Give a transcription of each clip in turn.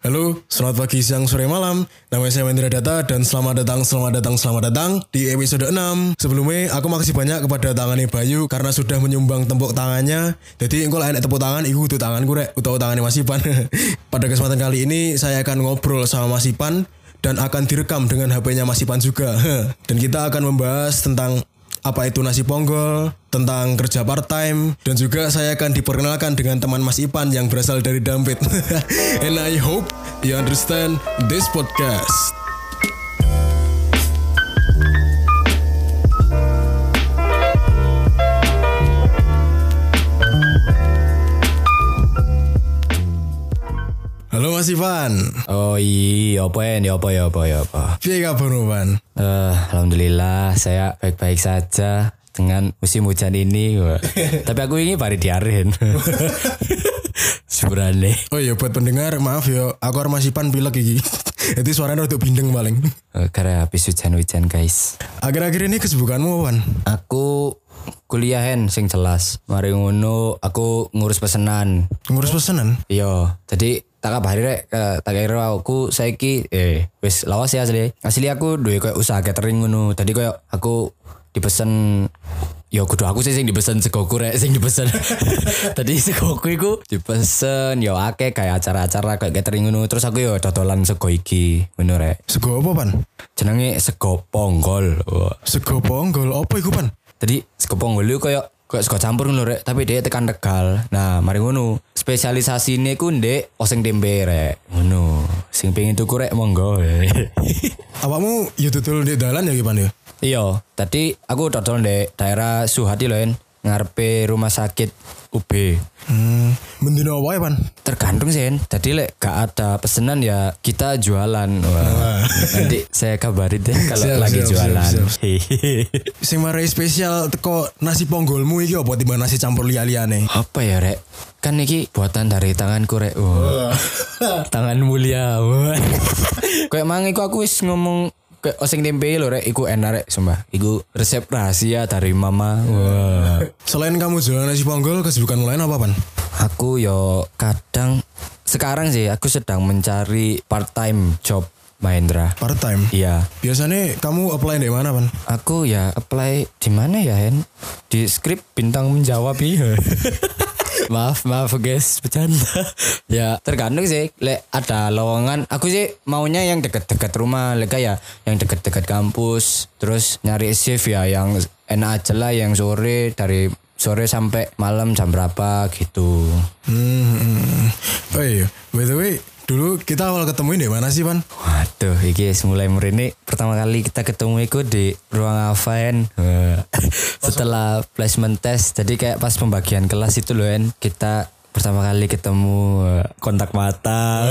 Halo, selamat pagi, siang, sore, malam. Nama saya Wendra Data dan selamat datang, selamat datang, selamat datang di episode 6. Sebelumnya, aku makasih banyak kepada tangannya Bayu karena sudah menyumbang tepuk tangannya. Jadi, engkau enak tepuk tangan, iku tuh tanganku rek, utawa tangannya Mas Ipan. Pada kesempatan kali ini, saya akan ngobrol sama Mas Ipan dan akan direkam dengan HP-nya Mas Ipan juga. dan kita akan membahas tentang apa itu nasi ponggol, tentang kerja part time, dan juga saya akan diperkenalkan dengan teman Mas Ipan yang berasal dari Dampit. And I hope you understand this podcast. Halo Mas Ivan. Oh iya, apa ya, apa ya apa ya apa. Piye kabarmu, Pan? Eh, alhamdulillah saya baik-baik saja dengan musim hujan ini. Tapi aku ini pari diarin. Sebenarnya. Oh iya buat pendengar, maaf ya, aku harus Ipan pilek iki. Jadi suaranya untuk bindeng paling. Eh, karena habis hujan-hujan guys. Akhir-akhir ini kesibukanmu, Pan? Aku kuliahan sing jelas. Mari ngono aku ngurus pesenan. Ngurus pesanan? Iya, jadi tak kabari rek eh, tak kira aku saiki eh wis lawas ya asli. Asli aku duwe koyo usaha catering ngono. Tadi koyo aku dipesen Ya kudu aku sih sing dipesen segoku rek sing dipesen. Tadi segoku iku dipesen ya akeh kayak acara-acara kayak catering ngono. Terus aku ya dodolan sego iki ngono rek. Sego apa, Pan? Jenenge sego ponggol. Wah. Sego ponggol, apa iku, Pan? Tadi sego ponggol itu kayak kayak sego campur ngono rek, tapi dia tekan tegal. Nah, mari ngono. Spesialisasi ini ku ndek oseng tempe rek. Ngono. Sing pengen tuku rek monggo. Awakmu ya dodol di dalan ya, Pan ya? iya, tadi aku dodol ndek daerah Suhadi loh. Ngarepe rumah sakit UB. Hmm, mendino wae, Pan? Tergantung sih. Tadi lek gak ada pesanan ya kita jualan. Wah. Nanti saya kabarin deh kalau Siap, lagi siap, jualan. Hehehe. Sing marai spesial teko nasi ponggolmu iki apa timbang nasi campur liya-liyane? Apa ya rek? Kan ini buatan dari tanganku rek. Wah. Tangan mulia. Kayak mang iku aku wis ngomong kayak oseng tempe lho rek iku enak rek sumpah. Iku resep rahasia dari mama. Wah. Selain kamu jualan nasi ponggol, kesibukan lain apa, Pan? Aku yo kadang sekarang sih aku sedang mencari part time job Mahendra. Part time. Iya. Biasanya kamu apply di mana, Pan? Aku ya apply di mana ya Hen? Di skrip bintang menjawab iya. maaf maaf guys bercanda. ya tergantung sih. Lek ada lowongan. Aku sih maunya yang dekat-dekat rumah. Lek ya yang dekat-dekat kampus. Terus nyari shift ya yang enak aja lah. Yang sore dari sore sampai malam jam berapa gitu. Hmm, hmm. Oh iya, by the way, dulu kita awal ketemu di mana sih, Pan? Waduh, iki mulai merini. Pertama kali kita ketemu itu di ruang Avan. Setelah placement test, jadi kayak pas pembagian kelas itu loh, En. Kita pertama kali ketemu eh, kontak mata.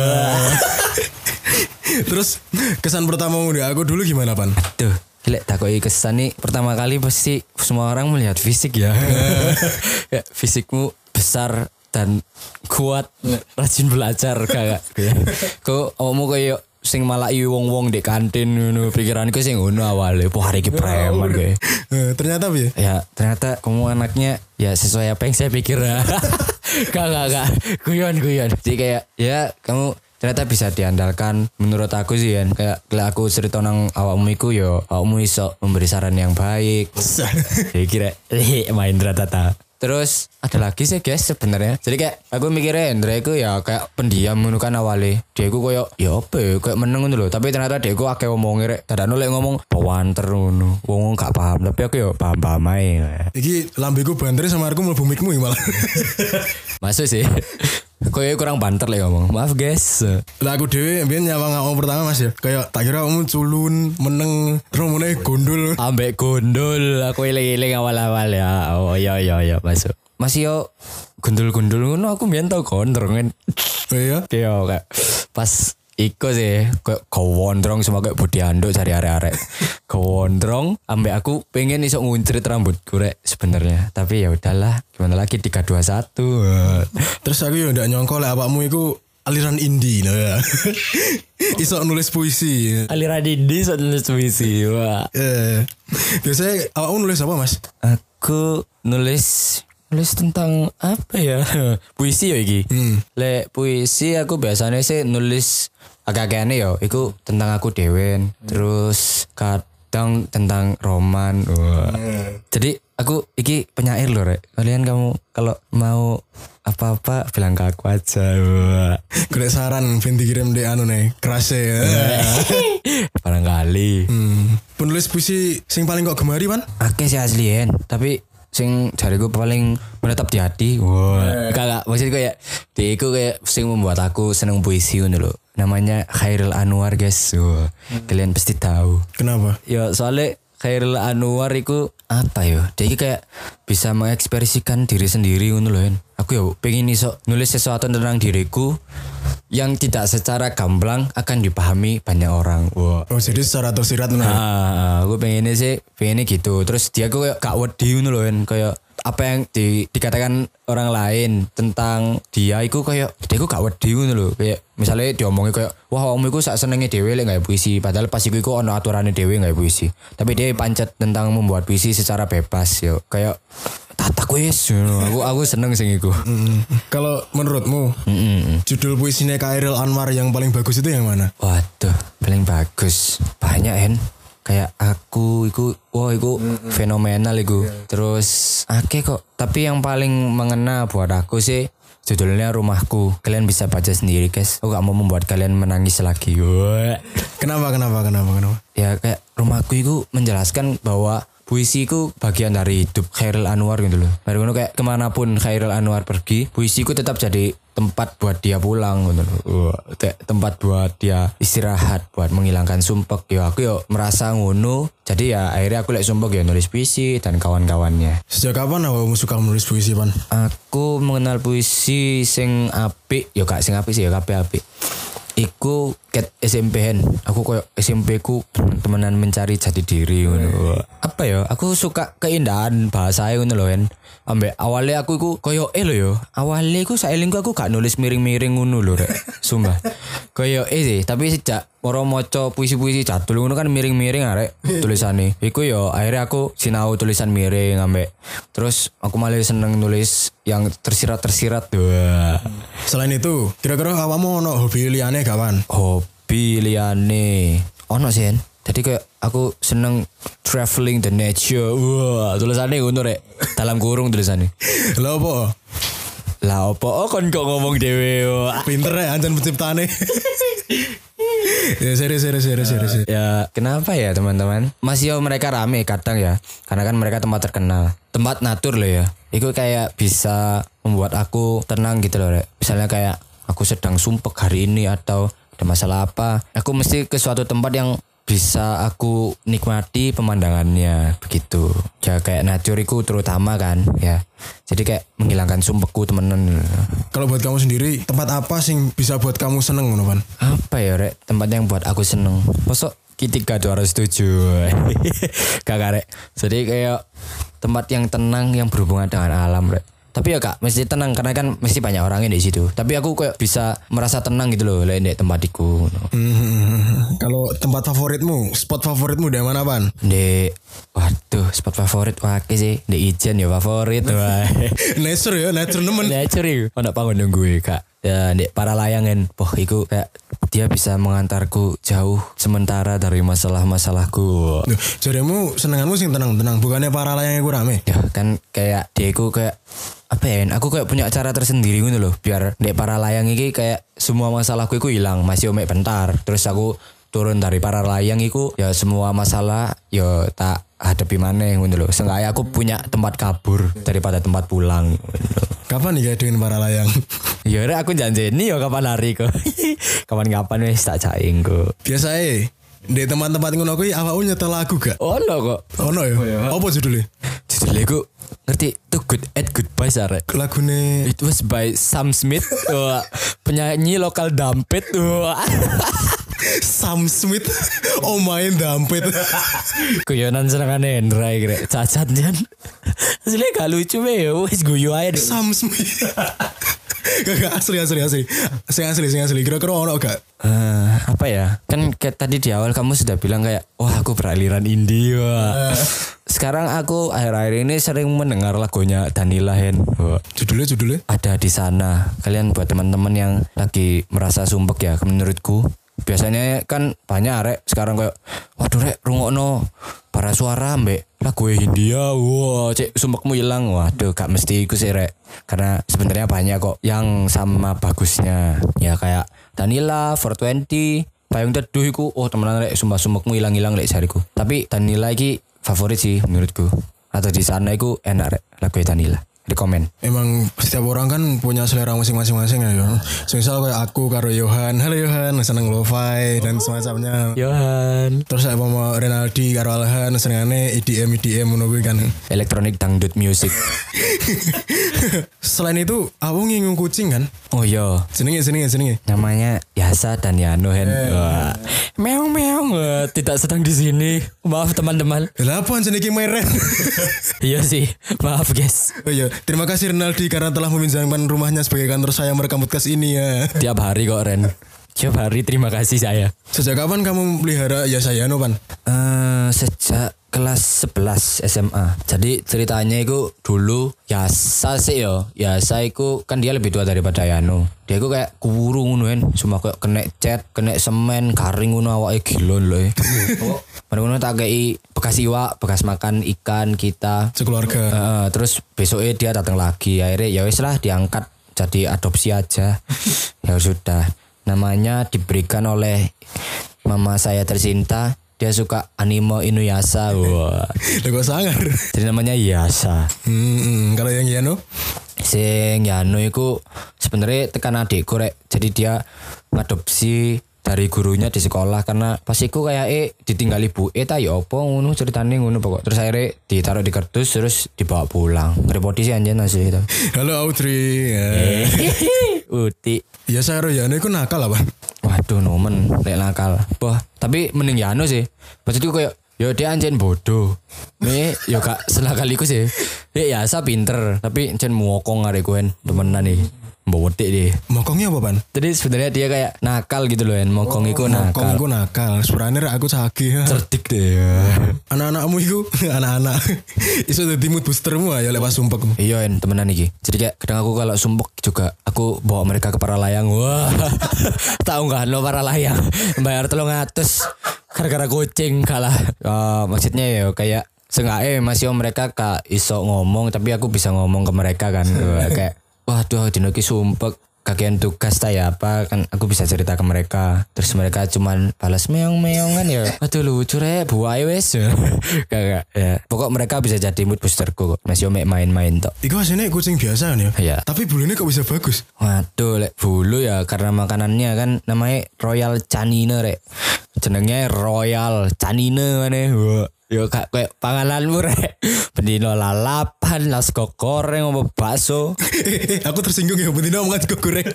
Terus kesan pertamamu di aku dulu gimana, Pan? Aduh, Lek takoi kesan nih pertama kali pasti semua orang melihat fisik ya. ya fisikmu besar dan kuat, rajin belajar kakak. Kok omong kayak sing malah wong-wong di kantin ngono pikiranku sing ngono awalnya. Wah hari iki preman kayak. Eh, ternyata ya? ya ternyata kamu anaknya ya sesuai apa yang saya pikir ya gak gak gak guyon guyon. Jadi kayak ya kamu ternyata bisa diandalkan. Menurut aku sih kan kayak kalau aku cerita nang awakmu iku yo awakmu iso memberi saran yang baik. Jadi kira eh Mahendra Tata Terus ada lagi sih guys sebenarnya. Jadi kayak aku mikirnya Hendra itu ya kayak pendiam ngono kan awalnya. Dia itu kayak ya apa ya kayak meneng ngono loh. Tapi ternyata dia itu akeh ngomongnya rek. Dadakno lek ngomong bawanter ngono. Wong gak paham tapi aku ya paham-paham ae. Iki lambeku banter sama aku mlebu mikmu malah. Masuk sih. Kayak kurang banter lah ngomong. Maaf guys. Lah aku dhewe mbiyen nyawang awak pertama Mas ya. Kayak tak kira kamu culun, meneng, mulai gondol. Ambek gondol aku iling-iling awal-awal ya. Oh iya iya iya masuk. Masih yo gondol-gondol ngono aku mbiyen tau gondrong kan. Oh iya. Kayak kayak pas Iko sih kayak kewondrong sama kayak budi anduk cari arek-arek. kewondrong ambek aku pengen iso nguncrit rambut rek sebenarnya. Tapi ya udahlah, gimana lagi 321. Terus aku ya ndak nyongko lek awakmu iku aliran indie no ya. Iso nulis puisi. Aliran ini soal nulis puisi. Wah. Eh, biasanya awakmu nulis apa Mas? Aku nulis nulis tentang apa ya? puisi ya iki. Hmm. Lek puisi aku biasanya sih nulis agak aneh ya. Iku tentang aku dewen. Terus kadang tentang roman. Wah. Jadi aku iki penyair loh rek. Kalian kamu kalau mau apa-apa bilang ke aku aja. Wah. Golek saran ben dikirim di anu nih, kerase ya. Barangkali. Hmm. Penulis puisi sing paling kok gemari pan? Akeh sih asli Hen. tapi sing jariku paling menetap di hati. Wah. Kagak maksudnya kayak dia itu kayak sing membuat aku seneng puisi ngono lho. Namanya Khairul Anwar guys. Wah. Kalian pasti tahu. Kenapa? Ya soalnya Khairul Anwar itu apa ya? Dia kayak bisa mengekspresikan diri sendiri ngono lho. Hen. Aku ya pengen iso nulis sesuatu tentang diriku yang tidak secara gamblang akan dipahami banyak orang. Wah. Oh jadi secara tersirat nah. Ah, aku pengennya sih pengennya gitu. Terus dia kayak gak wedi ngono loh kayak apa yang di, dikatakan orang lain tentang dia itu kayak dia aku gak wedi ngono. Kayak misalnya diomongin kayak wah om iku sak senenge dhewe lek gak puisi padahal pas iku iku ono aturane dhewe gak puisi. Tapi dia pancet tentang membuat puisi secara bebas yo. Kayak tata kuis. Aku aku seneng sing iku. Kalau menurutmu Mm-mm. judul puisinya Khairil Anwar yang paling bagus itu yang mana? Waduh, paling bagus. Banyak Hen. Kayak aku iku wah iku fenomenal iku. Terus akeh kok. Tapi yang paling mengena buat aku sih judulnya rumahku. Kalian bisa baca sendiri guys. Aku gak mau membuat kalian menangis lagi. Kenapa kenapa kenapa kenapa? Ya kayak rumahku itu menjelaskan bahwa puisi itu bagian dari hidup Khairul Anwar gitu loh. Dari ngono kayak ke mana pun Khairul Anwar pergi, puisiku tetap jadi tempat buat dia pulang gitu loh. Tempat buat dia istirahat, buat menghilangkan sumpek. Ya aku yo merasa ngono. Jadi ya akhirnya aku lek sumpek ya nulis puisi dan kawan-kawannya. Sejak kapan awakmu suka menulis puisi pan? Aku mengenal puisi sing apik, ya gak sing apik sih ya kabeh apik. Iku ket SMP hen. Aku koyo SMP ku temenan mencari jati diri ngono. Apa ya? Aku suka keindahan bahasa ngono lho. Ambek awalnya aku iku koyo eh lho yo. Awalnya iku saelingku aku gak nulis miring-miring ngono lho rek. Sumpah. Koyo eh sih, tapi sejak moro maca puisi-puisi jadul ngono kan miring-miring arek tulisane. Iku yo akhirnya aku sinau tulisan miring ambek terus aku malah seneng nulis yang tersirat-tersirat. Wah. Selain itu, kira-kira awakmu ono hobi liyane gak pan? hobi liane ono sih jadi kayak aku seneng traveling the nature. Wah tulisannya ngono rek. Dalam kurung tulisannya. Lah apa? lah opo oh kon kok ngomong dewe. Pinter ya anjan penciptane. ya serius serius serius serius. ya kenapa ya teman-teman? Masih mereka rame kadang ya. Karena kan mereka tempat terkenal. Tempat natur loh ya. Itu kayak bisa membuat aku tenang gitu loh rek. Misalnya kayak aku sedang sumpek hari ini atau ada masalah apa aku mesti ke suatu tempat yang bisa aku nikmati pemandangannya begitu. Ya kayak naturiku terutama kan ya. Jadi kayak menghilangkan sumpekku temenan. Kalau buat kamu sendiri, tempat apa sih bisa buat kamu seneng ngono pan? apa ya rek? Tempat yang buat aku seneng. Masuk kita gak harus setuju. Kakak rek. Jadi kayak tempat yang tenang yang berhubungan dengan alam rek tapi ya kak mesti tenang karena kan mesti banyak orangnya di situ. Tapi aku kayak bisa merasa tenang gitu loh lain di tempatiku Hmm, kalau tempat favoritmu, spot favoritmu di mana pan? di waduh spot favorit wake sih. Di Ijen ya favorit wah nature ya, nature nemen. nature yuk ada panggung gue kak ya di para layangan. Poh iku kayak dia bisa mengantarku jauh sementara dari masalah-masalahku. Jarimu senenganmu sing tenang-tenang, bukannya para layang iku rame. ya kan kayak dia iku kayak apa ya aku kayak punya cara tersendiri gitu loh biar di para layang ini kayak semua masalahku itu hilang masih omek bentar. Terus aku turun dari para layang itu ya semua masalah ya tak hadapi mana gitu loh seenggaknya aku punya tempat kabur daripada tempat pulang. Kapan nih dengan para layang? Ya udah aku janji ini ya kapan hari kok. Kapan-kapan wis tak caing kok. Biasa di tempat-tempat ngono kuwi awakmu nyetel lagu gak? Oh no kok. Ono ya. Apa judulnya? Judulnya ku ngerti Too Good at Goodbye Sare. Lagune It was by Sam Smith, penyanyi lokal dampet. Wah. Sam Smith. Oh main dampet. Guyonan senengane Hendra kira cacat jan. Asli gak lucu be ya, wis guyu aja deh. Sam Smith. Gak asli asli asli. Sing asli sing asli. Kira-kira ono gak? Eh, apa ya? Kan kayak tadi di awal kamu sudah bilang kayak, wah aku beraliran indie, wah. sekarang aku akhir-akhir ini sering mendengar lagunya Danila Hen. Wah, Judulnya judulnya. Ada di sana. Kalian buat teman-teman yang lagi merasa sumpek ya menurutku. Biasanya kan banyak arek sekarang kayak waduh rek rungokno para suara mbek. Lagu Hindia wah cek sumpekmu hilang. Waduh gak mesti iku sih rek. Karena sebenarnya banyak kok yang sama bagusnya. Ya kayak Danila 420 Payung Teduh iku oh temenan rek. Sumpah sumpekmu hilang-hilang lek jariku tapi Danila iki favorit sih menurutku. Atau di sana iku enak rek lagu Danila rekomen Emang setiap orang kan punya selera masing-masing masing ya. Misal kayak aku karo Johan, halo Johan, seneng lo-fi dan semacamnya. Yohan Terus saya mau Renaldi karo Alhan senengane EDM EDM kuwi kan. electronic dangdut music Selain itu, aku ngingung kucing kan. oh iya Jenenge jenenge jenenge. namanya Yasa dan Yano Hen. Wah. Meong meong tidak sedang di sini. Maaf teman-teman. Lah apa jenenge meren? iya sih, maaf guys. oh iya, terima kasih Renaldi karena telah meminjamkan rumahnya sebagai kantor saya merekam podcast ini ya. Tiap hari kok Ren. Tiap hari terima kasih saya. Sejak kapan kamu pelihara ya saya no pan? Eh sejak kelas 11 SMA. Jadi ceritanya itu dulu Yasa sih yo. Yasa itu kan dia lebih tua daripada Yano. Dia itu kayak kuru ngono kan. Cuma kayak kena cat, kena semen, garing ngono awake gila lho. Oh, ngono tak kei bekas iwak, bekas makan ikan kita. Sekeluarga. Heeh, terus besoknya dia datang lagi. Akhirnya ya wis lah diangkat jadi adopsi aja. ya sudah. Namanya diberikan oleh mama saya tercinta. Dia suka anime Inuyasha. Wah. Lah kok sangar. Jadi namanya Yasa. Hmm, kalau yang Yano? Sing Yano iku sebenarnya tekan adikku rek. Jadi dia ngadopsi dari gurunya di sekolah karena pas iku kayak eh ditinggal ibu eh ta ya apa ngono ceritanya ngono pokok terus akhirnya ditaruh di kertas terus dibawa pulang repoti sih anjir nasi itu Halo Audrey. Ya. uti Ya saya karo Yano itu nakal apa? waduh nomen lek nakal wah tapi mending Yano sih maksudku kayak Yo dia anjen bodoh. Nih, yo kak senakaliku sih. Ya ya pinter, tapi anjen muokong arek kuen temenan nih. Mbok wetik deh. Mokongnya apa pan? Jadi sebenarnya dia kayak nakal gitu loh, En. Mokong iku Mokong nakal. iku nakal. Sebenarnya aku cagi. Cerdik deh. Anak-anakmu itu anak-anak. Iso dadi mood boostermu ayo lek pas sumpekmu. Iya, En, temenan iki. Jadi kayak kadang aku kalau sumpek juga aku bawa mereka ke para layang. Wah. Tahu nggak lo para layang bayar tolong ngatus gara-gara kucing kalah. Eh, maksudnya ya kayak Seenggaknya masih mereka kak iso ngomong tapi aku bisa ngomong ke mereka kan kayak waduh dino ki sumpek. Kagian tugas ya apa kan aku bisa cerita ke mereka. Terus mereka cuman balas meong meong kan ya. Aduh lucu rek. Buai wes kagak ya. Pokok mereka bisa jadi mood boosterku kok. Masih mek main-main tok. Iku aslinya kucing biasa kan ya? Iya. Tapi bulunya kok bisa bagus? Waduh, lek bulu ya karena makanannya kan namanya Royal Canine rek. Jenengnya Royal Canine mana? Wah, Yo kak kayak pangananmu rek. Bendino lalapan, nasko goreng, apa bakso. aku tersinggung ya, betina omongan gue goreng.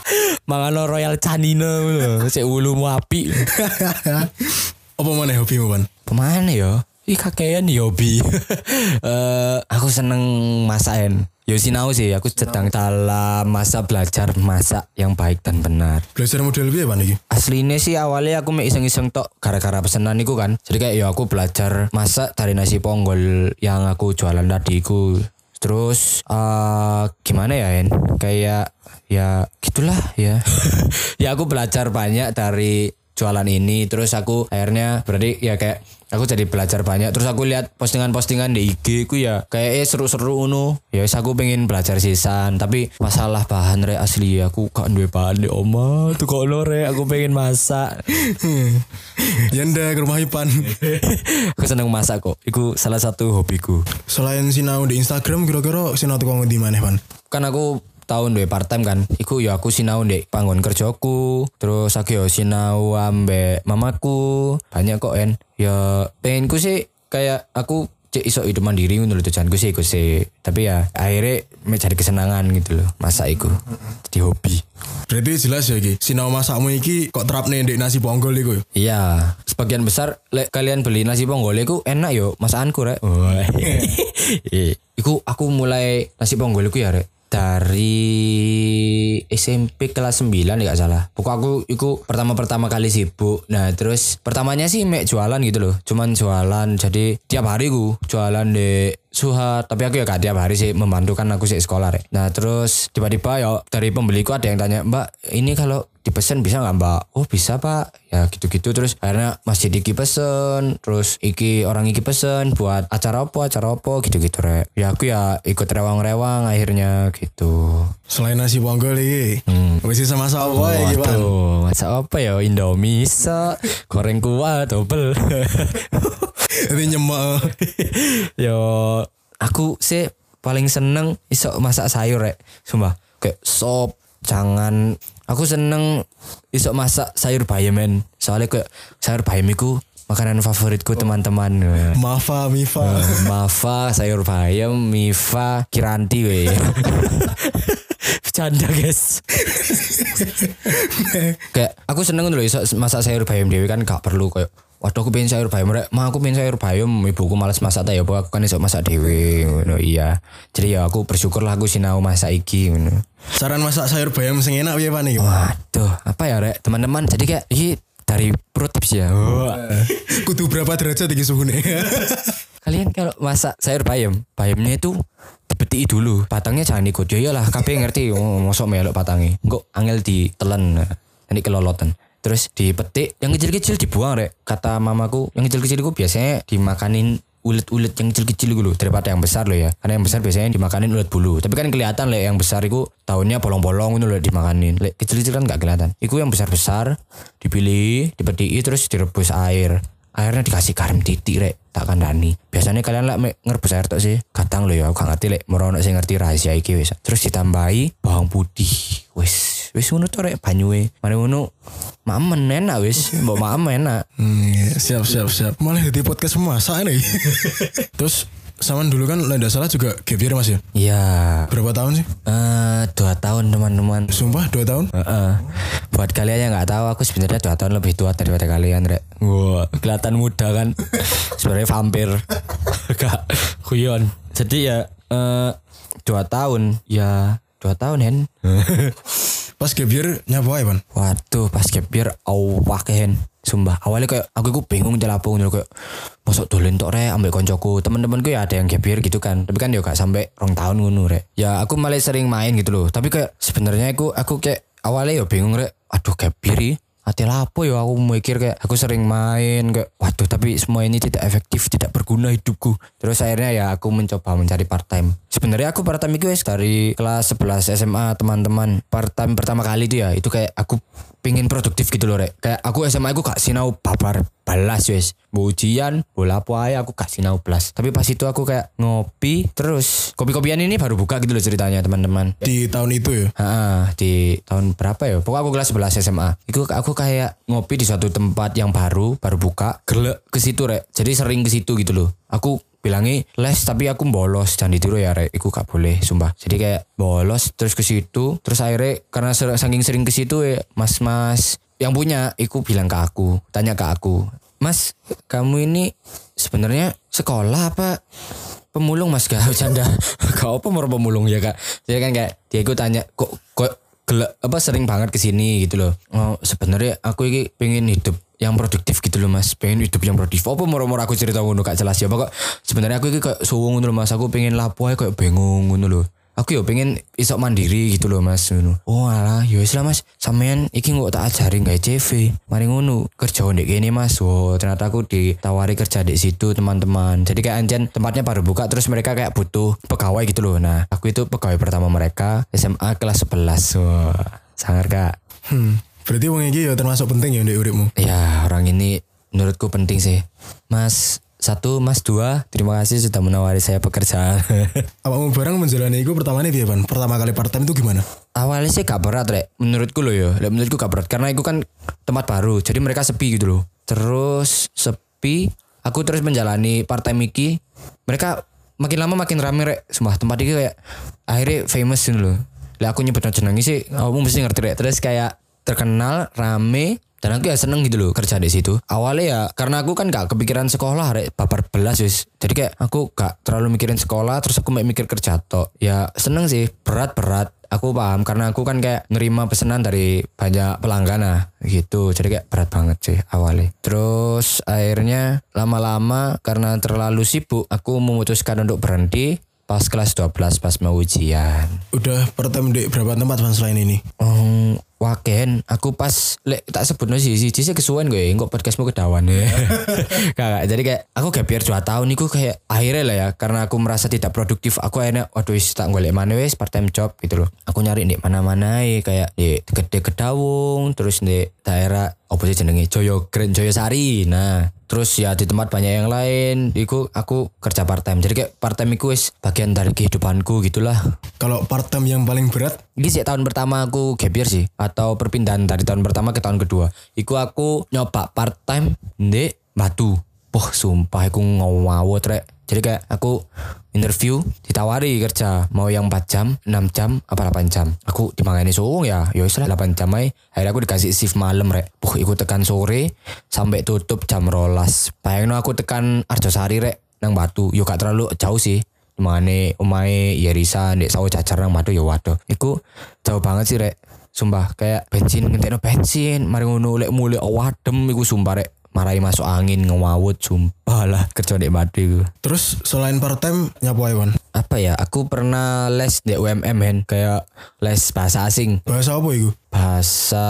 Mangano Royal Canine lho, cek ulumu api. apa mana hobimu pan? Pemana ya? Ih kakean ya hobi. Eh aku seneng masakan. Yo sinau sih, aku sedang dalam masa belajar masak yang baik dan benar. Belajar model piye pan iki? Aslinya sih awalnya aku mek iseng-iseng tok gara-gara pesanan iku kan. Jadi kayak ya aku belajar masak dari nasi ponggol yang aku jualan tadi iku. Terus eh gimana ya En? Kayak ya gitulah ya. ya aku belajar banyak dari jualan ini terus aku akhirnya berarti ya kayak aku jadi belajar banyak. Terus aku lihat postingan-postingan di IG ku ya kayak eh seru-seru uno ya wis aku pengen belajar sisan. Tapi masalah bahan re asli aku gak duwe bahan deh oma tuh kok lo re aku pengen masak. Ya ndak ke rumah Ipan. aku seneng masak kok. Itu salah satu hobiku. Selain sinau di Instagram kira-kira sinau tukang di mana pan? kan aku tahun dua part time kan iku ya aku sinau ndek panggon kerjaku terus aku ya sinau ambek mamaku banyak kok en ya pengenku sih kayak aku cek iso hidup mandiri ngono lho tujuanku sih iku sih tapi ya akhirnya mencari kesenangan gitu loh masa iku jadi hobi Berarti jelas ya iki. Sinau masakmu iki kok terapne ndek nasi ponggol iku. ya? Iya, sebagian besar lek kalian beli nasi ponggol iku enak yo masakanku rek. Wah. Iya. Iku aku mulai nasi ponggol iku ya rek. Dari SMP kelas 9 ya gak salah. Pokok aku iku pertama-pertama kali sibuk. Nah, terus pertamanya sih mek jualan gitu loh. Cuman jualan. Jadi tiap hari ku jualan di Suhat, tapi aku ya gak tiap hari sih membantu kan aku sih sekolah rek. Nah terus tiba-tiba ya dari pembeliku ada yang tanya, Mbak ini kalau dipesan bisa nggak Mbak? Oh bisa Pak. Ya gitu-gitu terus akhirnya masih Iki pesen, terus Iki orang Iki pesen buat acara apa acara apa gitu-gitu rek. Ya aku ya ikut rewang-rewang akhirnya gitu. Selain nasi bonggol iki. Hmm. Wis iso masak apa ya iki, Pan? Waduh, masak apa ya Indomie goreng kuah double. Jadi nyemek. Yo, aku sih paling seneng iso masak sayur rek. Sumpah, kayak sop, jangan aku seneng iso masak sayur bayam men. Soalnya kayak sayur bayam iku makanan favoritku teman-teman. Mafa, Mifa. Mafa, sayur bayam, Mifa, Kiranti we. Bercanda guys. kayak aku seneng dulu iso masak sayur bayam dewi kan gak perlu kayak Waduh aku pengen sayur bayam rek, mah aku pengen sayur bayam, ibuku malas masak tak ya, aku kan iso masak dewi, ngono iya. Jadi ya aku bersyukur lah aku sinau masak iki, ngono. Saran masak sayur bayam sing enak piye, Pan iki? Waduh, apa ya rek, teman-teman. Jadi kayak ini dari pro tips ya. Wah. Kudu berapa derajat iki suhune? Kalian kalau masak sayur bayam, bayamnya itu dipeti dulu. Batangnya jangan ikut. Ya iyalah, kabeh ngerti. Oh, mosok melok batangnya. Engko angel ditelen. Nanti kelolotan. Terus dipetik, yang kecil-kecil dibuang rek. Kata mamaku, yang kecil-kecil itu biasanya dimakanin ulet-ulet yang kecil-kecil dulu daripada yang besar loh ya. Karena yang besar biasanya dimakanin ulet bulu. Tapi kan kelihatan lek yang besar itu tahunnya bolong-bolong itu loh dimakanin. Kecil-kecil kan nggak kelihatan. Iku yang besar-besar dipilih, dipeti terus direbus air. Airnya dikasih garam titik rek, tak kandani. Biasanya kalian lah ngerebus air tok sih. Kadang loh ya, aku gak ngerti lek merono sing ngerti rahasia iki wis. Terus ditambahi bawang putih. Wis, wis ngono tok rek banyuwe. Mari ngono mamen enak wis, mbok mamen enak. Hmm, iya, siap siap siap. Malah di podcast masak nih. Terus Saman dulu kan tidak salah juga gap year mas ya? Iya. Berapa tahun sih? Eh, dua tahun teman-teman. Sumpah dua tahun? Heeh. Buat kalian yang nggak tahu, aku sebenarnya dua tahun lebih tua daripada kalian, Rek. Wah, kelihatan muda kan? sebenarnya vampir. Gak, kuyon. Jadi ya eh dua tahun, ya dua tahun Hen. Pas gap year nyapa ya? Waduh, pas gap year awak Hen. Sumpah, awalnya kayak aku iku bingung jelapo ngono kayak masuk dolen tok rek ambek koncoku. Temen-temenku ya ada yang year gitu kan. Tapi kan ya gak sampai rong tahun ngono rek. Ya aku malah sering main gitu loh. Tapi kayak sebenarnya aku aku kayak awalnya ya bingung rek. Aduh gap year. Hati lapo ya aku mikir kayak aku sering main kayak waduh tapi semua ini tidak efektif tidak berguna hidupku terus akhirnya ya aku mencoba mencari part time sebenarnya aku part time itu wes dari kelas 11 SMA teman-teman part time pertama kali itu ya itu kayak aku pingin produktif gitu loh rek kayak aku SMA aku gak sinau babar balas wes ujian bola aja aku gak sinau belas tapi pas itu aku kayak ngopi terus kopi-kopian ini baru buka gitu loh ceritanya teman-teman Di tahun itu ya? Ah, di tahun berapa ya? Pokoknya aku kelas 11 SMA. Itu aku kayak ngopi di suatu tempat yang baru, baru buka. Gelek ke situ rek. Jadi sering ke situ gitu loh. Aku bilangnya les tapi aku bolos jangan ditiru ya rek. Iku gak boleh, sumpah. Jadi kayak bolos terus ke situ. Terus akhirnya karena ser- saking sering ke situ ya, mas-mas yang punya, iku bilang ke aku, tanya ke aku, Mas, kamu ini sebenarnya sekolah apa pemulung mas gak bercanda kau apa mau pemulung ya kak jadi kan kayak dia gue tanya kok kok gelak apa sering banget ke sini gitu loh oh sebenarnya aku ini pengen hidup yang produktif gitu loh mas. Pengen hidup yang produktif. Apa moro-moro aku cerita ngono gak jelas ya. Pokok sebenarnya aku ini kayak suwung ngono mas. Aku pengen lapo kayak bingung ngono loh. Aku yo pengen isok mandiri gitu loh mas ngono. Oh alah yo lah mas. Sampean iki nggak tak ajarin kayak CV mari ngono kerja ndek kene mas. Oh ternyata aku ditawari kerja di situ teman-teman. Jadi kayak anjen tempatnya baru buka terus mereka kayak butuh pegawai gitu loh. Nah aku itu pegawai pertama mereka SMA kelas 11 wah sangar kak. Hmm. Berarti wong iki ya termasuk penting ya untuk uripmu. ya orang ini menurutku penting sih. Mas satu mas dua terima kasih sudah menawari saya pekerjaan Awakmu barang menjalani itu pertama nih piye? Pertama kali part time itu gimana? awalnya sih gak berat rek. Menurutku loh ya. Lek, menurutku gak berat. Karena itu kan tempat baru jadi mereka sepi gitu loh terus sepi aku terus menjalani part time iki. Mereka makin lama makin rame rek. Semua tempat ini kayak akhirnya famous gitu loh lah aku nyebut jenengi sih kamu mesti ngerti rek. Terus kayak terkenal rame Dan aku ya seneng gitu loh kerja di situ. Awalnya ya karena aku kan gak kepikiran sekolah rek babar belas wis. Jadi kayak aku gak terlalu mikirin sekolah terus aku mikir kerja tok. Ya seneng sih, berat-berat. Aku paham karena aku kan kayak nerima pesanan dari banyak pelanggan nah gitu. Jadi kayak berat banget sih awalnya. Terus akhirnya lama-lama karena terlalu sibuk aku memutuskan untuk berhenti pas kelas 12 pas mau ujian. Udah part time di berapa tempat selain ini? Oh, waken aku pas lek tak sebut no sih sih sih kesuwen gue kok podcastmu kedawan. Ya kakak jadi kayak aku gap year 2 tahun itu kayak akhirnya lah ya karena aku merasa tidak produktif aku akhirnya waduh wis tak golek mana wis part time job gitu loh. Aku nyari di mana-mana kayak di gede kedawung terus di daerah apa sih jenenge? Joyo Grand Joyo Sari nah terus ya di tempat banyak yang lain. Iku aku kerja part time jadi kayak part time iku wis bagian dari kehidupanku gitulah. Kalau part time yang paling berat? Ini sih tahun pertama aku gap year sih. Atau perpindahan dari tahun pertama ke tahun kedua. Iku aku nyoba part time di Batu. Wah sumpah aku ngawut rek. Jadi kayak aku interview ditawari kerja mau yang 4 jam, 6 jam, apa 8 jam. Aku dimangani suwung ya, ya wis lah 8 jam aja. Akhirnya aku dikasih shift malam rek. Puh, iku tekan sore sampai tutup jam rolas. Bayangin aku tekan Arjosari rek nang Batu. Yo gak terlalu jauh sih. Mane omae Yerisa ndek sawo cacar nang Batu ya waduh. Iku jauh banget sih rek. Sumpah kayak bensin ngentekno bensin, mari ngono lek mulai wadem iku sumpah rek. Marai masuk angin ngewawut sumpah lah kerja di Batu iku. Terus selain part time nyapu ae Wan? Apa ya? Aku pernah les di UMM hen kayak les bahasa asing Bahasa apa itu? Bahasa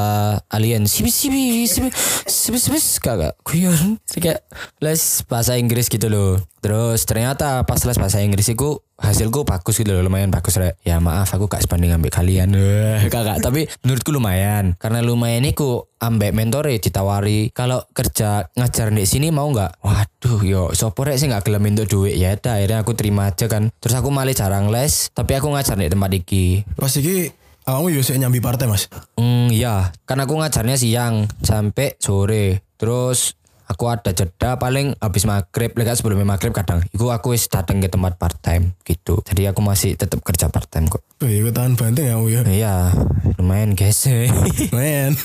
alien. Sibi sibi sibi sibi sibi kagak kuyon. Kayak les bahasa Inggris gitu loh. Terus ternyata pas les bahasa Inggris itu hasilku bagus gitu loh. Lumayan bagus rek. Ya maaf aku gak sebanding ambek kalian. Kagak tapi menurutku lumayan. Karena lumayan iku ambek mentore ditawari. Kalau kerja ngajar di sini mau nggak waduh yo. Sopo sih nggak gelem untuk duit? Ya dah. Akhirnya aku terima aja kan. Terus aku malah jarang les tapi aku ngajar di tempat iki. Pas iki awakmu yo nyambi part time Mas. Hmm, iya, kan aku ngajarnya siang sampai sore. Terus aku ada jeda paling habis maghrib, lek sebelum maghrib kadang. Iku aku wis datang ke tempat part time gitu. Jadi aku masih tetap kerja part time kok. Oh iya, tahan banting ya, ya. Iya, lumayan guys. Men.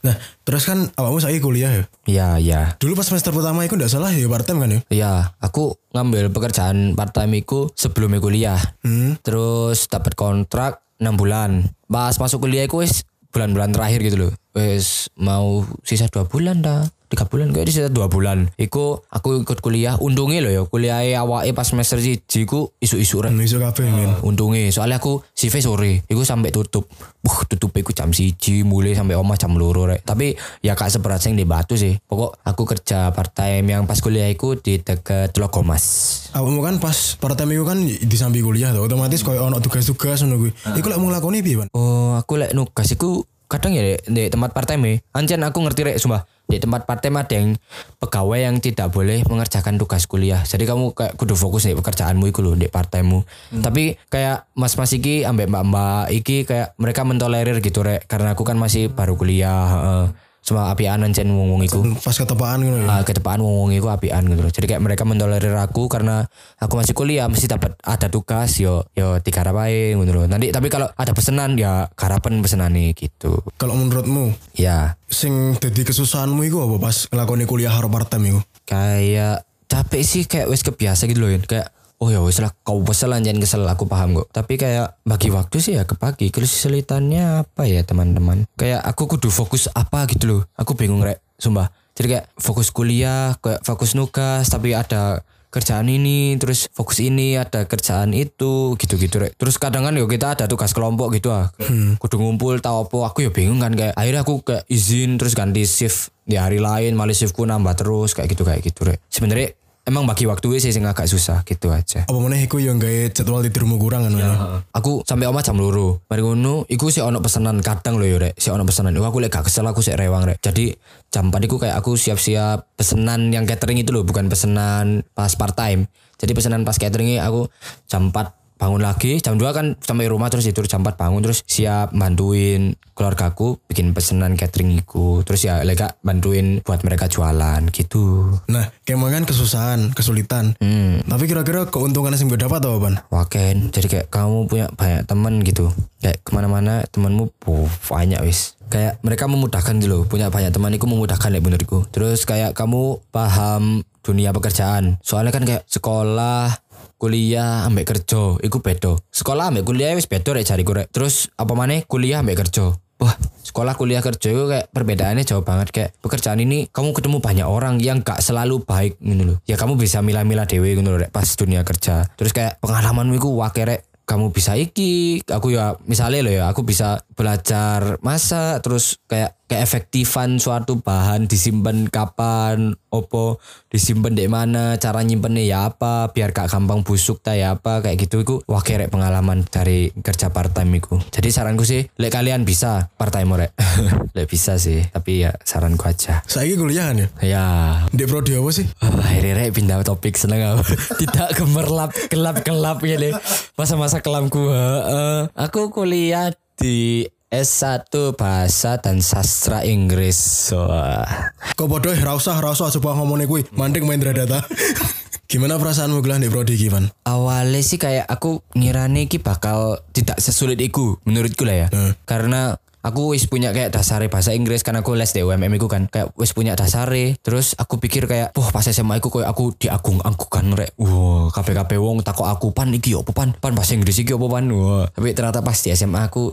nah, terus kan awakmu saiki kuliah ya. Iya, iya. Dulu pas semester pertama itu ndak salah ya part time kan ya. Iya, aku ngambil pekerjaan part time iku sebelum kuliah. Hmm. Terus dapat kontrak 6 bulan. Pas masuk kuliah wis bulan-bulan terakhir gitu loh. Wis mau sisa 2 bulan dah. Tiga bulan kayak di sisa dua bulan. Iku aku ikut kuliah. Untungnya loh ya kuliah awake pas semester siji ku isu-isu rek. Iso kabeh men. Untungnya soalnya aku CV sore, iku sampai tutup. Buh, tutup iku jam siji mulai sampai omah jam loro rek. Tapi ya kak seberat sing di Batu sih. Pokok aku kerja part time yang pas kuliah iku di deket Logomas. Awakmu kan pas part time itu kan di samping kuliah tuh otomatis koyo ono tugas-tugas ngono kuwi. Iku lek mau nglakoni piye? Oh, aku lek nugas iku kadang ya di tempat part time ya. Ancen aku ngerti rek sumpah. Di tempat part time ada yang pegawai yang tidak boleh mengerjakan tugas kuliah. Jadi kamu kayak kudu fokus nih pekerjaanmu iku lho di part timemu. Tapi kayak mas-mas iki ambek mbak-mbak iki kayak mereka mentolerir gitu rek karena aku kan masih baru kuliah. Cuma apian ancen wong-wong iku. Pas ketepaan ya. Ah, ketepaan wong-wong iku apian gitu. Jadi kayak mereka mentolerir aku karena aku masih kuliah mesti dapat ada tugas yo yo digarap ae gitu loh. Nanti tapi kalau ada pesanan ya garapan pesanan nih gitu. Kalau menurutmu Ya sing dadi kesusahanmu iku apa pas nglakoni kuliah karo part time iku? kayak capek sih kayak wes kebiasa gitu loh kayak oh ya wes lah kau kesel anjan kesel aku paham kok. Tapi kayak bagi waktu sih ya kepagi. Kesulitannya apa ya teman-teman? Kayak aku kudu fokus apa gitu loh. Aku bingung rek. Sumpah. Jadi kayak fokus kuliah kayak fokus nugas tapi ada kerjaan ini terus fokus ini ada kerjaan itu gitu-gitu rek. Terus kadang kan yo kita ada tugas kelompok gitu ah. Kudu ngumpul tau apa aku ya bingung kan kayak akhirnya aku kayak izin terus ganti shift di hari lain malah shiftku nambah terus kayak gitu kayak gitu rek. Sebenarnya emang bagi waktu sih sing agak susah gitu aja. Apa meneh iku yang gawe jadwal tidurmu kurang kan? Ya. aku sampai omah jam loro. Mari ngono iku sih ono pesanan kadang lho yo rek. Sih ono pesanan. Aku lek gak kesel aku sih rewang rek. Jadi jam 4 iku kayak aku siap-siap pesanan yang catering itu loh bukan pesanan pas part time. Jadi pesanan pas catering aku jam 4 bangun lagi jam 2 kan sampai rumah terus tidur jam 4 bangun terus siap bantuin keluargaku bikin pesanan catering iku. Terus ya lega bantuin buat mereka jualan gitu. Nah, kemang kan kesusahan, kesulitan. Hmm. Tapi kira-kira keuntungan yang gue dapat apa, Pan? Waken, jadi kayak kamu punya banyak teman gitu. Kayak ke mana-mana temanmu oh, banyak wis. Kayak mereka memudahkan gitu loh. Punya banyak teman itu memudahkan ya menurutku. Terus kayak kamu paham dunia pekerjaan. Soalnya kan kayak sekolah, kuliah ambek kerja iku beda. Sekolah ambek kuliah wis beda rek jariku rek. Terus apa maneh kuliah ambek kerja. Wah, sekolah kuliah kerja itu kayak perbedaannya jauh banget kayak pekerjaan ini kamu ketemu banyak orang yang gak selalu baik gitu loh. Ya kamu bisa milah-milah dewe gitu loh rek pas dunia kerja. Terus kayak pengalamanmu itu wake rek kamu bisa iki aku ya misalnya loh ya aku bisa belajar masak terus kayak keefektifan suatu bahan disimpan kapan opo disimpan di mana cara nyimpennya ya apa biar gak gampang busuk ta ya apa kayak gitu itu wah kerek pengalaman dari kerja part time iku jadi saranku sih lek kalian bisa part time rek lek bisa sih tapi ya saranku aja Saya kuliah kan ya? ya Di prodi apa sih? Wah, akhirnya rek pindah topik seneng aku. Tidak gemerlap gelap-gelap gini. Masa-masa kelamku. heeh. aku kuliah di S1 Bahasa dan Sastra Inggris. Wah. Kok bodoh, rasa rasa coba ngomongnya gue. Mandek main data. Gimana perasaanmu gelah di prodi iki, Pan? Awalnya sih kayak aku ngirane ki bakal tidak sesulit iku menurutku lah ya. Hmm. Karena aku wis punya kayak dasar bahasa Inggris karena aku les di UMM iku kan. Kayak wis punya dasar terus aku pikir kayak wah pas SMA iku kayak aku diagung angkukan rek. Wah KPKP wong takut aku pan iki opo pan? Pan bahasa Inggris iki opo pan? Wah tapi ternyata pas di SMA aku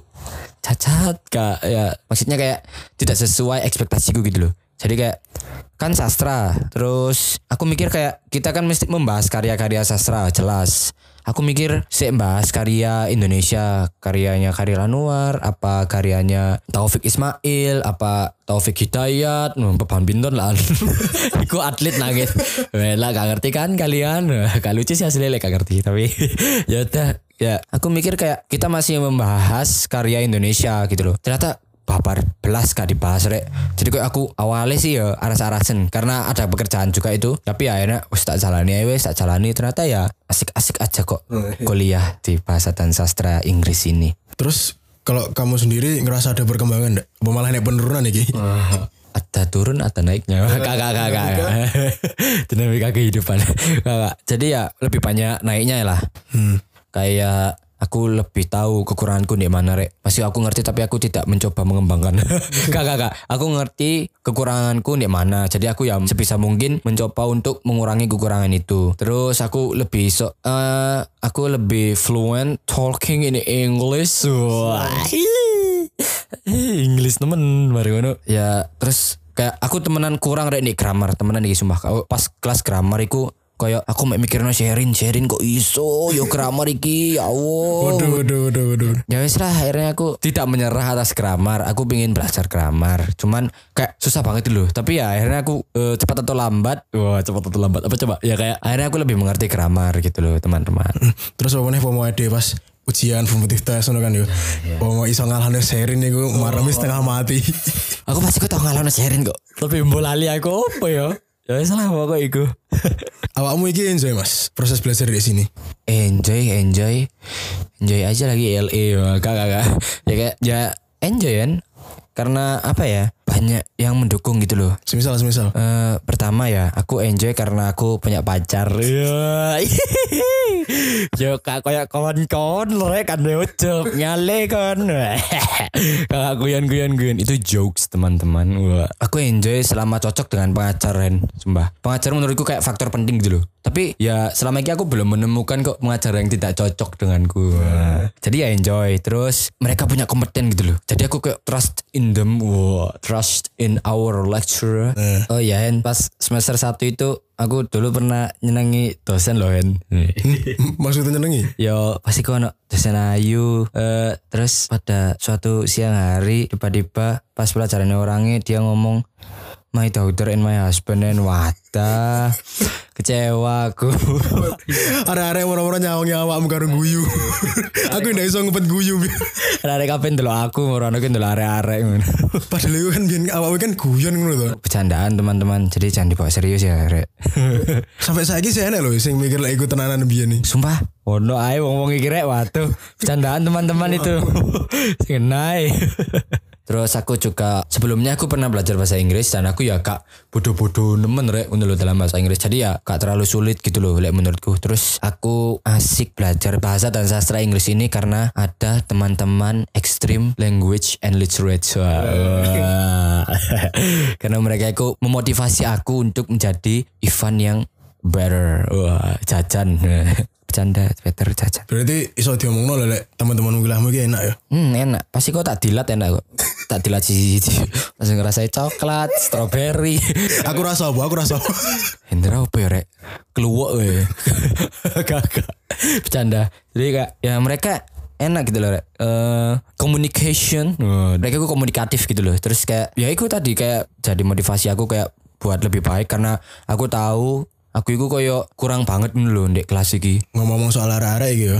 cacat kak. Ya maksudnya kayak tidak sesuai ekspektasiku gitu loh. Jadi kayak kan sastra terus aku mikir kayak kita kan mesti membahas karya-karya sastra jelas aku mikir sih bahas karya Indonesia karyanya Karya Anwar apa karyanya Taufik Ismail apa Taufik Hidayat hmm, beban binton lah. Iku atlet nangis. Lah gak ngerti kan kalian? Gak lucu sih hasilnya gak ngerti tapi ya udah ya. Aku mikir kayak kita masih membahas karya Indonesia gitu loh. Ternyata babar belas gak dibahas rek. Jadi kayak aku awalnya sih ya aras-arasen karena ada pekerjaan juga itu. Tapi ya akhirnya wis tak jalani aja wis tak jalani. Ternyata ya asik-asik aja kok kuliah di bahasa dan sastra Inggris ini. Terus kalau kamu sendiri ngerasa ada perkembangan enggak? Apa malah naik penurunan iki? ada turun ada naiknya. Kakak kakak dinamika kehidupan. Kakak jadi ya lebih banyak naiknya lah. Kayak aku lebih tahu kekuranganku di mana rek. Masih aku ngerti tapi aku tidak mencoba mengembangkan. Kakak kakak aku ngerti kekuranganku di mana. Jadi aku ya sebisa mungkin mencoba untuk mengurangi kekurangan itu. Terus aku lebih so eh, aku lebih fluent talking in English. Wah. English temen mari ya terus kayak aku temenan kurang rek nih grammar. Temenan iki sumpah pas kelas grammar iku kayak aku mek mikirnya sharing sharing kok iso? Yo grammar iki ya Allah. Waduh, waduh, waduh, waduh. ya wis lah akhirnya aku tidak menyerah atas grammar aku pengen belajar grammar cuman kayak susah banget dulu tapi ya akhirnya aku eh, cepat atau lambat. Wah cepat atau lambat. Apa coba? Ya kayak akhirnya aku lebih mengerti grammar gitu loh teman-teman. Terus apa nih mau ade pas ujian formative test ngono kan yo. Mau iso ngalahne serin niku marami setengah mati. aku pasti kok tau ngalahno sharing kok. Tapi mbok lali aku apa ya ya wis lah pokok iku? Awakmu iki enjoy Mas? Proses belajar di sini. enjoy enjoy. Enjoy aja lagi LA wah, kak kak kak. ya kayak ya enjoy kan? Karena apa ya banyak yang mendukung gitu loh. Semisal semisal. Eh, pertama ya aku enjoy karena aku punya pacar. Ya yo kak kayak kawan-kawan lorek kan ucup nyale kan. Kakak guyon guyon guyon itu jokes teman-teman. Wah. aku enjoy selama cocok dengan pengacar Ren. Sumpah. Pengacar menurutku kayak faktor penting gitu loh. Tapi ya selama ini aku belum menemukan kok pengajar yang tidak cocok denganku. Wah. jadi ya enjoy. Terus mereka punya kompeten gitu loh. Jadi aku kayak trust in them. Wah, trust in our lecturer. Oh ya Hen. Pas semester 1 itu aku dulu pernah nyenangi dosen loh Hen. Maksudnya nyenengi? Yo pasti kau ono dosen ayu eh terus pada suatu siang hari tiba-tiba pas pelajaran orangnya dia ngomong my daughter and my husband and wadah kecewa aku. Arek-arek moro-moro nyawang awakmu karo guyu. Aku ndak iso ngepet guyu. Bi. Arek kabeh ndelok aku merono ki ndelok arek-arek ngono. Padahal itu kan biyen awakmu kan guyon ngono to. Bercandaan teman-teman, jadi jangan dibawa serius ya, Rek. Sampai saiki sih enak loh sing mikir lek iku tenanan biyen nih. Sumpah, ono ae wong-wong iki rek waduh, bercandaan teman-teman itu. Sing. Terus aku juga sebelumnya aku pernah belajar bahasa Inggris dan aku ya kak bodoh-bodoh nemen rek untuk dalam bahasa Inggris. Jadi ya kak terlalu sulit gitu loh lek menurutku. Terus aku asik belajar bahasa dan sastra Inggris ini karena ada teman-teman extreme language and literature. Karena mereka itu memotivasi aku untuk menjadi Ivan yang better. Wah, jajan. Bercanda, better jajan. Berarti iso diomongno lho lek teman-teman wilahmu iki enak ya. Hmm enak Pasti kok tak dilat enak kok Tak dilat sisi-sisi Langsung ngerasain coklat Strawberry. Aku rasa apa? Aku rasa apa? Hendra apa ya rek? Keluwak we. Kakak Bercanda. Jadi kak Ya mereka enak gitu loh rek. Eh, Communication. Mereka gue komunikatif gitu loh. Terus kayak Ya itu tadi kayak Jadi motivasi aku kayak Buat lebih baik Karena aku tahu Aku itu koyo kurang banget nih loh Di kelas iki. Ngomong-ngomong soal arek-arek iki ya.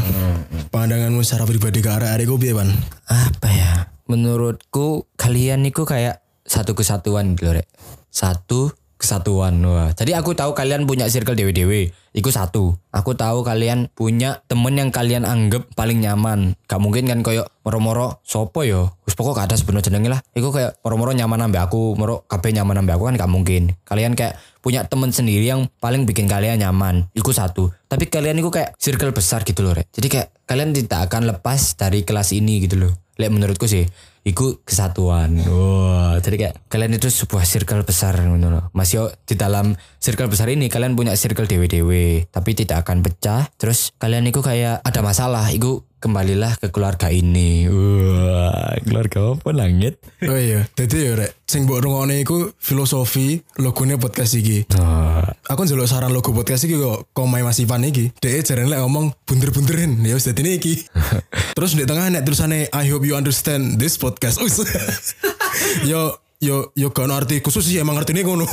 Pandanganmu secara pribadi ke iku piye, Pan? apa ya menurutku kalian niku kayak satu kesatuan gitu rek. Satu kesatuan. Wah jadi aku tahu kalian punya circle dewe dewe iku satu. Aku tahu kalian punya temen yang kalian anggap paling nyaman. Gak mungkin kan koyo moro-moro sopo yo? Wis pokok gak ada sebenarnya jenenge lah. Iku kayak moro-moro nyaman ambek aku moro kabeh nyaman ambek aku kan gak mungkin. Kalian kayak punya temen sendiri yang paling bikin kalian nyaman. Iku satu. Tapi kalian iku kayak circle besar gitu loh rek. Jadi kayak kalian tidak akan lepas dari kelas ini gitu loh Lek menurutku sih, iku kesatuan. Wah, jadi kayak kalian itu sebuah circle besar loh. Masih di dalam circle besar ini kalian punya circle dewe-dewe, tapi tidak akan pecah. Terus kalian itu kayak ada masalah, iku kembalilah ke keluarga ini. Wah, keluarga apa langit? Oh iya, dadi ya rek, sing mbok rungokne iku filosofi logone podcast iki. Oh, Aku njaluk saran logo podcast iki kok komai Mas Ivan iki. Dhek jarene lek ngomong bunder-bunderin, ya wis dadi iki. Terus di tengah nek tulisane I hope you understand this podcast. Yo yo yo gak ono arti khusus sih emang artinya ngono.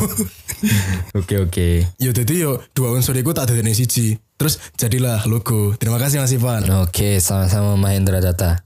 Oke oke. yo jadi yo dua unsur iku tak dadene siji. Terus jadilah logo. Terima kasih Mas Ivan. Oke, sama-sama Mahendra Data.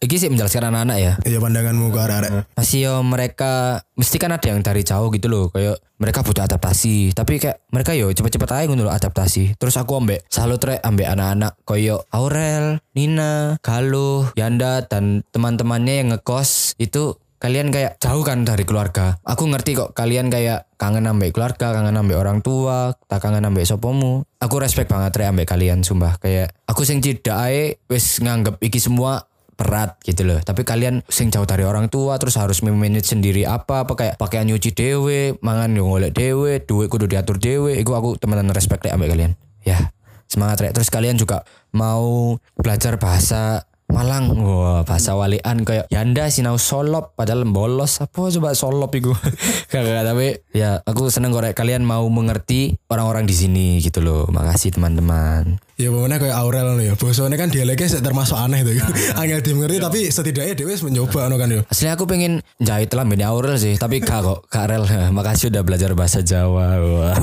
Iki sih menjelaskan anak-anak ya. Iya pandanganmu ke arek-arek. masih yo mereka mesti kan ada yang dari jauh gitu loh kayak mereka butuh adaptasi tapi kayak mereka yo cepet-cepet aja ngono loh adaptasi terus aku ambek salut rek ambek anak-anak koyo Aurel Nina Galuh Yanda dan teman-temannya yang ngekos itu kalian kayak jauh kan dari keluarga aku ngerti kok kalian kayak kangen ambek keluarga kangen ambek orang tua tak kangen ambek sopomu aku respect banget rek ambek kalian sumpah kayak aku sing tidak ae wis nganggep iki semua berat gitu loh. Tapi kalian sing jauh dari orang tua terus harus memanage sendiri apa apa kayak pakaian nyuci dewe, mangan yo golek dewe, duit kudu diatur dewe. Iku aku teman-teman respect deh ambek kalian. Ya, semangat rek. Terus kalian juga mau belajar bahasa Malang, wah bahasa walian kayak Yanda sinau solop padahal bolos apa coba solop iku. Gak, gak, tapi ya aku seneng kok Rek. kalian mau mengerti orang-orang di sini gitu loh. Makasih teman-teman. Ya pokoknya kayak Aurel loh ya. Bosone kan dialeknya sih termasuk aneh tuh. Angel dimengerti tapi setidaknya dia wis mencoba no kan yo. Asli aku pengen jahit lah bini Aurel sih, tapi kak kok, kak Rel. Makasih udah belajar bahasa Jawa. Wah.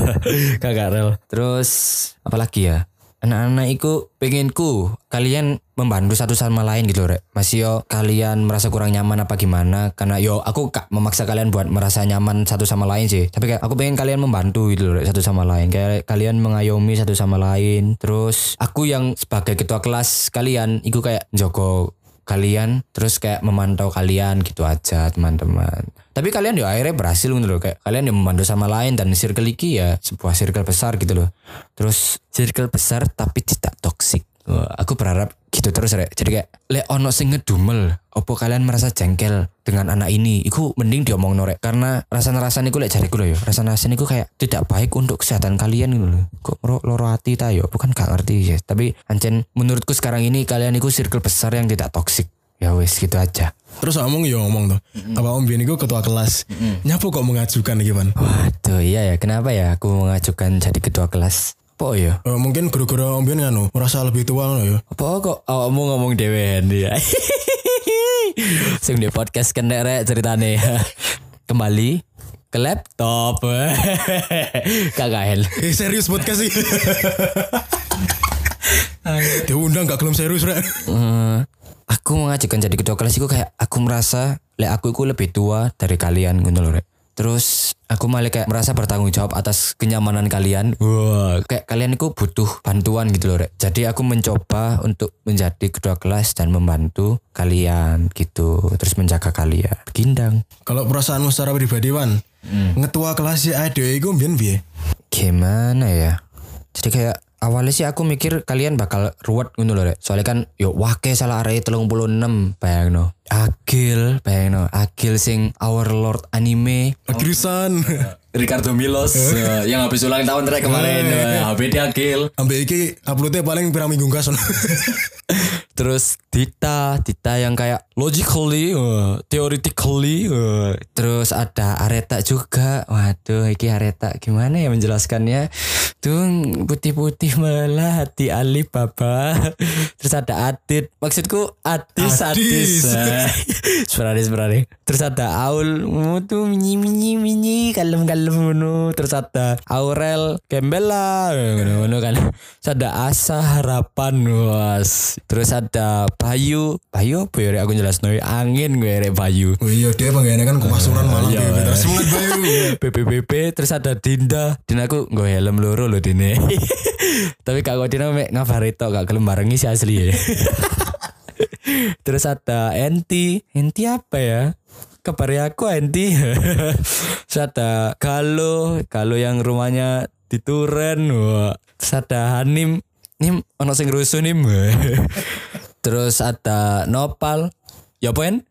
kak Rel. Terus apalagi ya? Anak-anak itu pengenku kalian membantu satu sama lain gitu Rek. Masih yo kalian merasa kurang nyaman apa gimana? Karena yo aku kak memaksa kalian buat merasa nyaman satu sama lain sih. Tapi kayak aku pengen kalian membantu gitu Rek, satu sama lain. Kayak kalian mengayomi satu sama lain. Terus aku yang sebagai ketua kelas kalian, itu kayak Joko kalian terus kayak memantau kalian gitu aja teman-teman tapi kalian ya akhirnya berhasil gitu loh kayak kalian yang membantu sama lain dan circle iki ya sebuah circle besar gitu loh terus circle besar tapi tidak toksik aku berharap gitu terus rek. Jadi kayak le ono sing ngedumel opo kalian merasa jengkel dengan anak ini? Iku mending diomong norek karena rasa-rasa niku lek jariku loh ya rasa-rasa niku kayak tidak baik untuk kesehatan kalian gitu loh kok loro, loro hati ta yo? Bukan gak ngerti ya. Tapi ancen menurutku sekarang ini kalian iku circle besar yang tidak toksik ya wes gitu aja. Terus ngomong yo ngomong tuh. Apa Om Bian iku ketua kelas. Nyapu kok mengajukan Pan? waduh iya ya. Kenapa ya aku mengajukan jadi ketua kelas apa ya Eh, mungkin gara-gara Om Bian nganu merasa lebih tua ngono ya. apa kok awakmu ngomong dewean ya sing di podcast kena rek ceritane kembali ke laptop. Kagak Eh serius podcast sih. Diundang gak gelem serius rek. Eh, aku mengajukan jadi ketua kelas itu kayak aku merasa lek aku itu lebih tua dari kalian loh Rek. Terus aku malah kayak merasa bertanggung jawab atas kenyamanan kalian. Wah, kayak kalian itu butuh bantuan gitu loh, Rek. Jadi aku mencoba untuk menjadi ketua kelas dan membantu kalian gitu. Terus menjaga kalian. Gindang. Kalau perasaanmu secara pribadi Wan, ngetua kelas si ADW iku mbiyen piye? Gimana ya? Jadi kayak awalnya sih aku mikir kalian bakal ruwet gitu loh rek. Soalnya kan yo wake salah arek 36 bayang no. Agil bayang no. Agil sing Our Lord anime. Agrisan. Ricardo Milos eh, yang habis ulang tahun rek kemarin. Eh, HBD Agil. Ambek iki uploadnya paling pirang minggu kason. Terus Dita, Dita yang kayak logically, uh, theoretically, uh. terus ada Areta juga. Waduh, iki Areta gimana ya menjelaskannya? Tuh putih-putih malah hati Ali Baba. Terus ada Adit. Maksudku Adis, Adis. Adis. Sporadis. Terus ada Aul, tuh minyi minyi minyi kalem kalem ngono. Terus ada Aurel Gembela ngono kan. Terus ada Asa Harapan was. Terus ada Bayu, Bayu apa ya aku jelas angin gue rek Bayu. Oh iya dia pengennya kan kemasuran malam Iya, iya. Semangat bayu. BBBB terus ada Dinda. Dinda aku gue helm loro loh Dine. Tapi kak Dinda mek. Ngabari tok gak gelem barengi sih asli ya. Terus ada Enti. Enti apa ya? Kabari aku Enti. Terus ada Galo. Galo yang rumahnya di Turen Wah. terus ada Hanim Nim ono sing rusuh Nim terus ada Nopal. Ya poin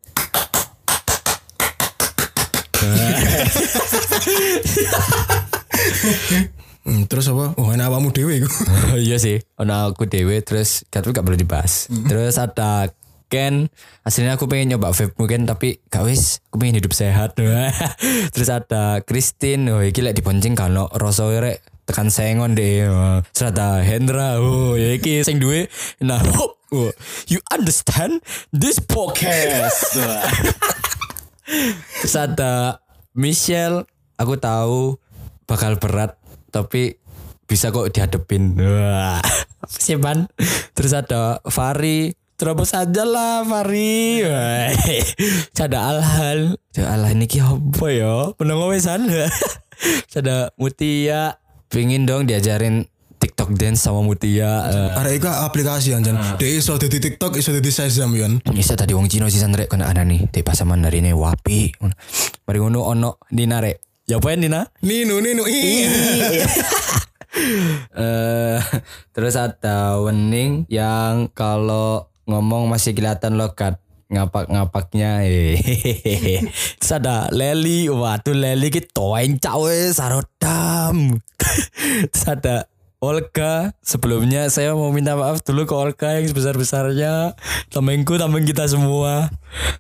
Hmm, terus apa? Oh enak awakmu dewe iku. iya sih ono aku dewe terus tapi gak perlu dibahas. Terus ada Ken. Aslinya aku pengen nyoba vape mungkin tapi gak wis aku pengen hidup sehat. Terus ada Christine oh iki lek dibonceng kalau rasa rek tekan sengon deh terus ada Hendra oh ya iki sing duwe nah oh, you understand this podcast? Terus ada Michelle aku tahu bakal berat tapi bisa kok dihadepin. Wah. Ban terus ada Fari terobos aja lah Fari. Wah. Terus ada Alhal. Ya Allah ini apa ya? Penunggu wesan ada Mutia Pingin dong diajarin TikTok dance sama Mutia Eh, Ada iku aplikasi anjan. Dia iso di TikTok, iso di Shazam yon. bisa tadi wong Cino sih rek kena ada nih di pasaman dari ini wapi mari ngono ono Dina rek ya apa Dina Nino, Nino. Iya. eh terus ada Wening yang kalau ngomong masih kelihatan lokat ngapak-ngapaknya hehehe. terus ada Leli waduh Leli ki toeng cawe sarodam. Terus ada Olga sebelumnya saya mau minta maaf dulu ke Olga yang sebesar-besarnya. Temenku temen kita semua.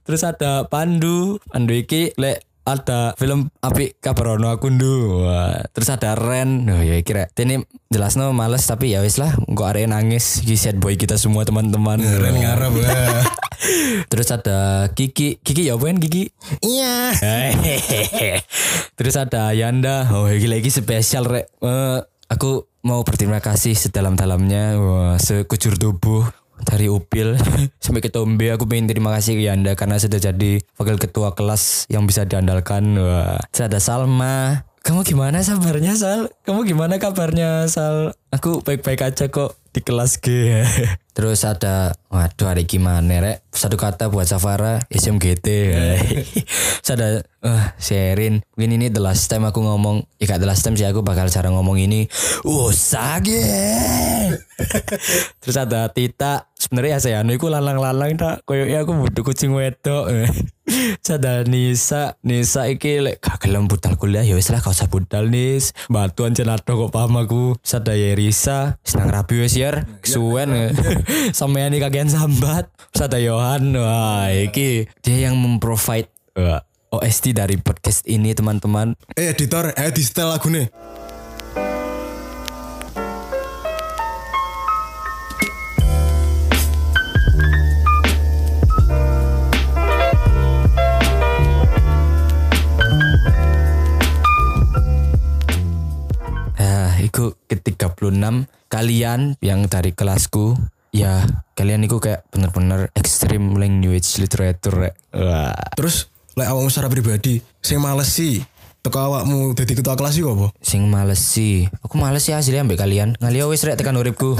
Terus ada Pandu. Pandu iki lek ada film api kabarono aku ndu Wah, terus ada Ren oh ya kira ini jelas no males tapi ya wis lah kok area nangis Iki sad boy kita semua teman-teman Keren ngarep lah. terus ada Kiki Kiki ya apain Kiki Iya. Terus ada Yanda. Oh, lagi lagi spesial rek. Eh, aku mau berterima kasih sedalam-dalamnya. Wah, sekujur tubuh dari Upil sampai ke Tombe aku pengen terima kasih ke Yanda karena sudah jadi wakil ketua kelas yang bisa diandalkan. Wah, ada Salma. Kamu gimana sabarnya Sal? Kamu gimana kabarnya Sal? Aku baik-baik aja kok di kelas G. Terus ada, waduh ada gimana rek? Satu kata buat Safara, SMGT. Terus ada, eh Sherin. Mungkin ini the last time aku ngomong, ya gak the last time sih aku bakal cara ngomong ini. Usage. Terus ada Tita. Sebenarnya ya saya anu iku lalang-lalang tak. Koyoknya aku butuh kucing wedok. Terus ada Nisa. Nisa iki lek gak gelem budal kuliah ya wis lah gak usah budal nis. Batuan cenato kok paham aku. Terus ada Yerisa. Senang rapi wis yer. Kesuwen. Sampean iki kagian sambat. Ada Yohan. Wah iki dia yang memprovide OST dari podcast ini teman-teman. Eh editor, eh di setel lagu nih. Iku ke 36 kalian yang dari kelasku ya kalian iku kayak bener-bener extreme language literature. Wah. Terus lek awakmu secara pribadi sing males sih teko awakmu dadi ketua kelas iku apa? Sing males sih. Aku males sih asli ambek kalian. Ngalih wis rek tekan uripku.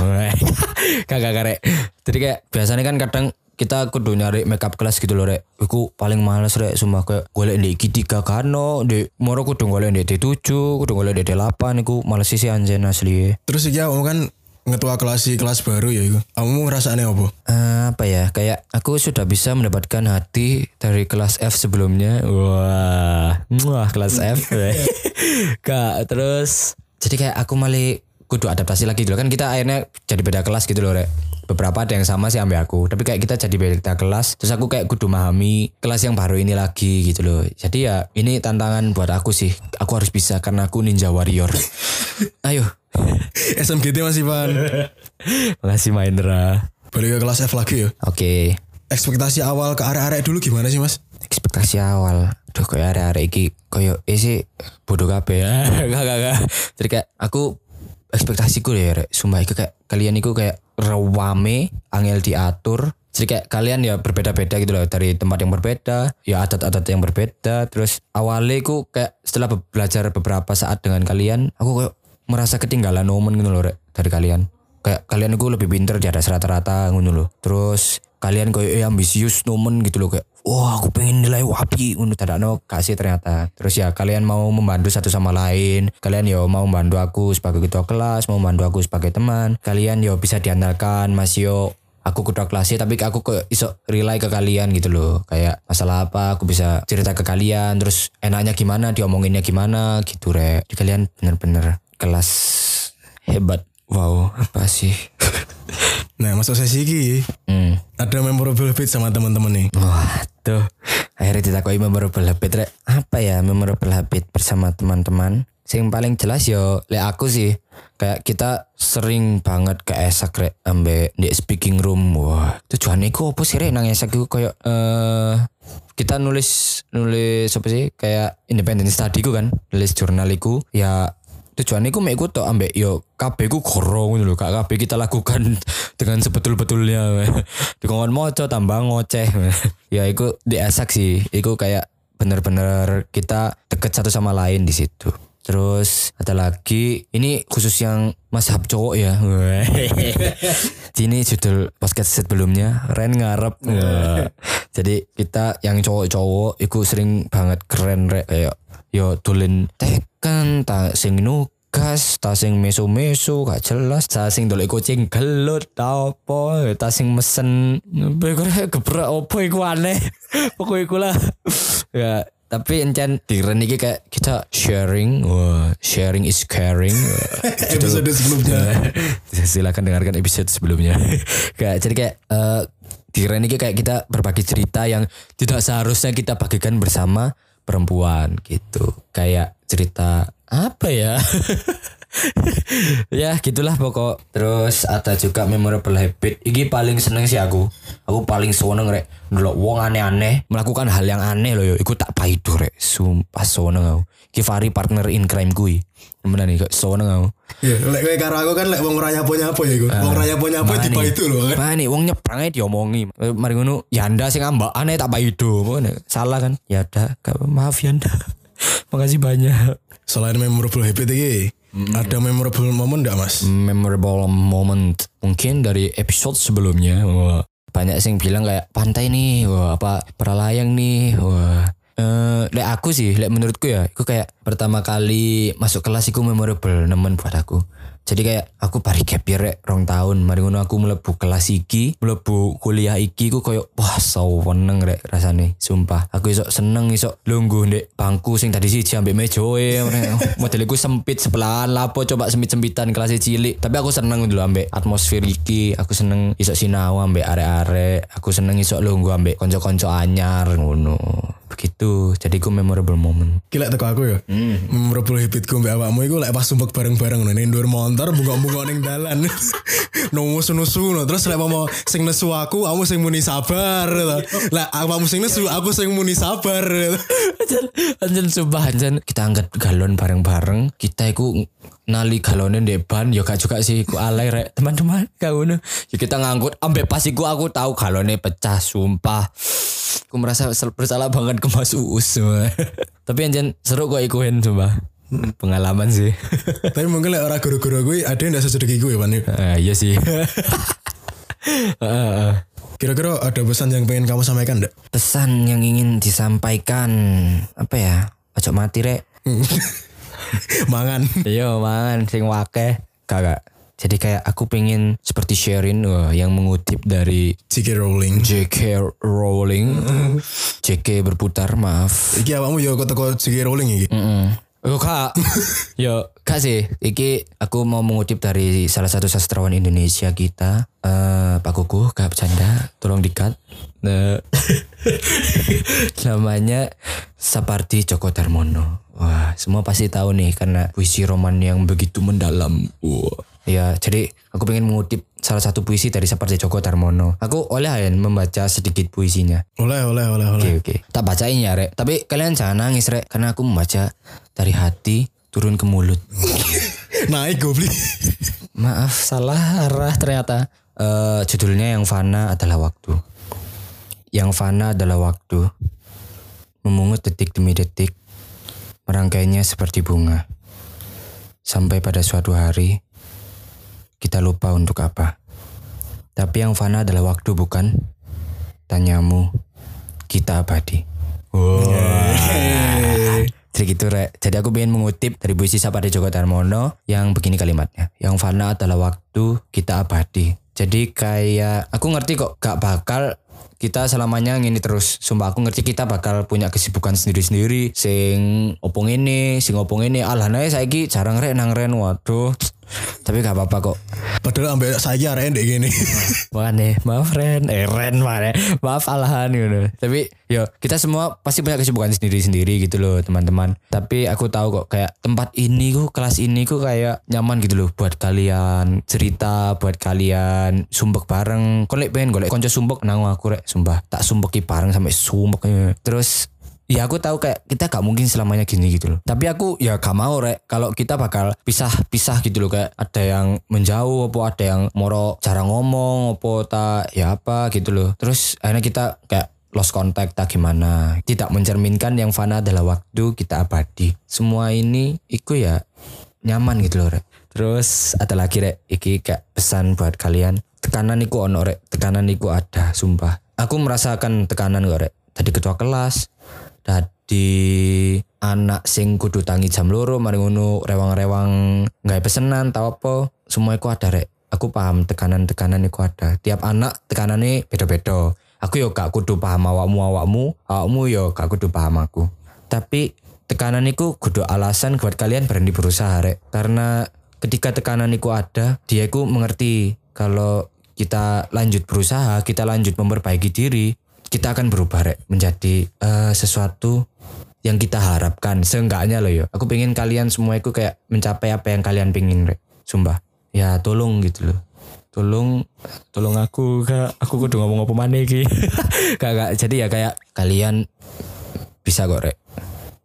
Kagak karek. Jadi kayak biasanya kan kadang kita kudu nyari makeup kelas gitu loh rek. Iku paling males rek sumpah kayak golek ndek iki tiga kano, ndek moro kudu golek ndek D7, kudu golek ndek D8 iku males sih anjen asli. Terus iki awakmu kan ngetua kelas si kelas baru ya iku. Awakmu ngrasakne apa? Eh, apa ya kayak aku sudah bisa mendapatkan hati dari kelas F sebelumnya wah wah kelas F kak terus jadi kayak aku malah kudu adaptasi lagi gitu loh kan kita akhirnya jadi beda kelas gitu loh rek beberapa ada yang sama sih ambil aku. Tapi kayak kita jadi beda kelas terus aku kayak kudu memahami kelas yang baru ini lagi gitu loh. Jadi ya ini tantangan buat aku sih. Aku harus bisa karena aku ninja warrior. Ayo. SMGT masih Pan. makasih Maindra Balik ke kelas F lagi ya. oke. Ekspektasi awal ke arek-arek dulu gimana sih mas? ekspektasi awal. Duh kayak arek-arek iki koyo eh sih bodoh kabeh. Ya gak gak gak jadi kayak aku ekspektasiku deh rek. Sumpah iku kayak kalian iku kayak rewame angel diatur. Jadi kayak kalian ya berbeda-beda gitu loh dari tempat yang berbeda ya adat-adat yang berbeda. Terus awalnya ku kayak setelah be- belajar beberapa saat dengan kalian aku kayak merasa ketinggalan momen gitu loh dari kalian. Kayak kalian itu lebih pinter di atas rata-rata ngono loh. Terus kalian kayak eh, ambisius nomen gitu loh kayak wah aku pengen nilai wapi ngono tidak no kasih ternyata. Terus ya kalian mau membantu satu sama lain. Kalian yo mau membantu aku sebagai ketua kelas mau membantu aku sebagai teman. Kalian yo bisa diandalkan masih yo aku ketua kelasnya tapi aku ke iso rely ke kalian gitu loh. Kayak masalah apa? Aku bisa cerita ke kalian. Terus enaknya gimana? Diomonginnya gimana? Gitu re kalian bener-bener kelas hebat wow apa sih? Nah masuk sesi ini hmm. ada memorable habit sama teman-teman nih. Wah tuh akhirnya ditakoi memorable habit rek. Apa ya memorable habit bersama teman-teman? Sing paling jelas yo le aku sih kayak kita sering banget ke esak rek ambe di speaking room. Wah tujuannya ku apa sih rek? Nang esak itu kayak eh kita nulis nulis apa sih? Kayak independent study ku kan nulis jurnaliku ya tujuannya ku mek ku tok ambek yo kabeh ku goro ngono lho kak kabeh kita lakukan dengan sebetul-betulnya dikongkon moco tambah ngoceh ya iku diasak sih iku kayak bener-bener kita deket satu sama lain di situ Terus ada lagi ini khusus yang mazhab cowok ya. ini judul podcast sebelumnya Ren ngarep. Wah. Jadi kita yang cowok-cowok itu sering banget keren rek kayak yo tulen tekan tak sing nugas tak sing meso-meso gak jelas. Tak sing dolek kucing gelut ta apa tak sing mesen. Bekore gebrak opo iku aneh. Pokoknya iku lah. Ya tapi encen di iki kayak kita sharing wah sharing is caring. Episode sebelumnya. silakan dengarkan episode sebelumnya. Kayak jadi kayak eh, di ini kayak kita berbagi cerita yang tidak seharusnya kita bagikan bersama perempuan gitu. Kayak cerita apa ya ya gitulah pokok terus ada juga memorable habit ini paling seneng sih aku aku paling seneng rek dulu wong aneh-aneh melakukan hal yang aneh loh yo iku tak paido rek sumpah seneng aku Kifari partner in crime kui bener nih kok seneng aku Iya, lek kowe karo aku kan lek wong raya punya apa ya iku. Wong raya punya apa di itu loh kan. Mana nih wong nyebrang aja diomongi. Eh, Mari ngono Yanda sing ambak aneh tak paido. Salah kan? Ya udah, maaf Yanda. Makasih banyak. Selain memorable habit iki, ada memorable moment enggak Mas? Memorable moment mungkin dari episode sebelumnya. Wah, banyak sing bilang kayak pantai nih, wah apa peralayang nih, wah. Eh, lek aku sih, lek menurutku ya, aku kayak pertama kali masuk kelas iku memorable nemen buat aku. Jadi kayak aku pari gap year rong tahun, mari ngono aku mlebu kelas iki, mlebu kuliah iki ku koyo wah seneng rek rasane, sumpah. Aku iso seneng iso lungguh ndek bangku sing tadi siji ambek mejoe, modeliku sempit sebelahan lapo coba sempit-sempitan kelas cilik. Tapi aku seneng dulu ambek atmosfer iki, aku seneng iso sinau ambek arek-arek, aku seneng iso lungguh ambek konco-konco anyar ngono. Begitu jadi ku memorable moment Gila teko aku ya. Memorable habitku mbak awakmu iku lek pas sumpek bareng-bareng ning dhuwur motor bungok-bungok ning dalan. Nusu-nusu no. terus lek mau sing nesu aku, kamu sing muni sabar. Lah awakmu sing nesu, aku sing muni sabar. Anjen, anjen sumpah anjen kita angkat galon bareng-bareng. Kita iku nali galonnya di ban ya gak juga sih iku alay rek teman-teman kau ya kita ngangkut ambek pas iku aku tahu galonnya pecah sumpah aku merasa bersalah banget ke Mas Uus semua. tapi anjen seru kok ikuin sumpah pengalaman sih Tapi mungkin lek ora guru-guru gue ada yang ndak sedekah gue Pan. Eh, iya sih Heeh. Kira-kira ada pesan yang pengen kamu sampaikan ndak? pesan yang ingin disampaikan apa ya ojo mati rek Mangan. Iya mangan sing wake kagak. Jadi kayak aku pengen seperti Sherin wah, yang mengutip dari J.K. Rowling. J.K. Rowling. J.K. berputar maaf. Iki awakmu yo kok teko J.K. Rowling iki. Mm. Oh kak, yo kak sih. Iki aku mau mengutip dari salah satu sastrawan Indonesia kita, eh Pak Kuku, gak bercanda, tolong dikat. Nah, namanya Sapardi Djoko Darmono. Wah, semua pasti tahu nih karena puisi roman yang begitu mendalam. Wah. Ya, jadi aku pengen mengutip salah satu puisi dari Sapardi Djoko Darmono. Aku oleh ya membaca sedikit puisinya. Oleh, oleh, oleh, oleh. Oke oke. Tak bacain ya rek. Tapi kalian jangan nangis rek. Karena aku membaca dari hati turun ke mulut. Naik goblin. Maaf salah arah ternyata. Eh, judulnya yang fana adalah waktu. Yang fana adalah waktu. Memungut detik demi detik. Merangkainya seperti bunga. Sampai pada suatu hari kita lupa untuk apa. Tapi yang fana adalah waktu bukan? Tanyamu, kita abadi. Jadi gitu rek. Jadi aku pengen mengutip dari puisi Sapardi Djoko Darmono yang begini kalimatnya. Yang fana adalah waktu, kita abadi. Jadi kayak aku ngerti kok gak bakal kita selamanya ngini terus. Sumpah aku ngerti kita bakal punya kesibukan sendiri-sendiri. Sing opong ini, sing opong ini. Alah nah saiki jarang rek nang ren. Waduh. Tapi gak apa-apa kok. Padahal ambek saiki arek ndek gini. Makanya maaf Ren. Eh Ren mana Maaf alahan gitu Tapi yo kita semua pasti punya kesibukan sendiri-sendiri gitu loh teman-teman. Tapi aku tahu kok kayak tempat ini kok kelas ini kok kayak nyaman gitu loh Buat kalian cerita Buat kalian sumpek bareng. Kau lek pengen golek konco sumpek nang aku rek. Sumpah tak sumpeki bareng sampai sumpek Terus Ya aku tahu kayak kita gak mungkin selamanya gini gitu loh. Tapi aku ya gak mau rek kalau kita bakal pisah-pisah gitu loh kayak ada yang menjauh apa ada yang moro cara ngomong apa tak ya apa gitu loh. Terus akhirnya kita kayak lost contact tak gimana. Tidak mencerminkan yang fana adalah waktu kita abadi. Semua ini iku ya nyaman gitu loh rek. Terus ada lagi rek iki kayak pesan buat kalian. Tekanan iku ono rek, tekanan iku ada sumpah. Aku merasakan tekanan kok rek. Tadi ketua kelas, Dadi anak sing kudu tangi jam loro mari ngono rewang-rewang nggak pesenan tau apa semua iku ada rek. Aku paham tekanan-tekanan iku ada. Tiap anak tekanannya beda-beda. Aku yo gak kudu paham awakmu awakmu. Awakmu yo gak kudu paham aku. Tapi tekanan iku kudu alasan buat kalian berani berusaha rek. Karena ketika tekanan iku ada dia iku mengerti kalau kita lanjut berusaha kita lanjut memperbaiki diri kita akan berubah rek menjadi eh, sesuatu yang kita harapkan. Seenggaknya loh yo. Aku pengen kalian semua itu kayak mencapai apa yang kalian pengen rek. Sumpah. Ya tolong gitu loh. Tolong tolong aku kak. Aku kudu ngomong apa mana iki. Kak kak. Jadi ya kayak kalian bisa kok rek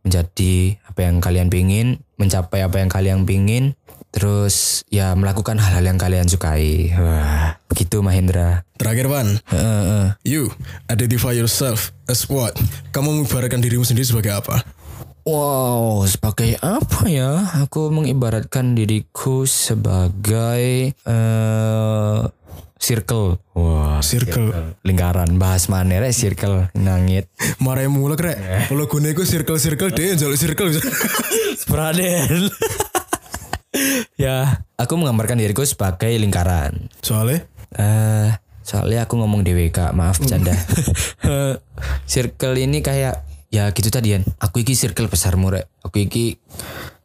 menjadi apa yang kalian pingin mencapai apa yang kalian pingin terus ya melakukan hal-hal yang kalian sukai wah begitu Mahendra Terakhir Pan, Heeh, heeh. you identify yourself as what? Kamu mengibaratkan dirimu sendiri sebagai apa? Wow, sebagai apa ya? Aku mengibaratkan diriku sebagai eh circle. Wah, Circle. lingkaran. Bahas mana circle nangit. Marai mulek rek. Kalau gue nego circle-circle deh, jalur circle. Praden. Ya, aku menggambarkan diriku sebagai lingkaran. Soalnya, Eh, soalnya aku ngomong DWK, maaf bercanda. circle ini kayak ya gitu tadian. Aku iki circle besarmu rek. Aku iki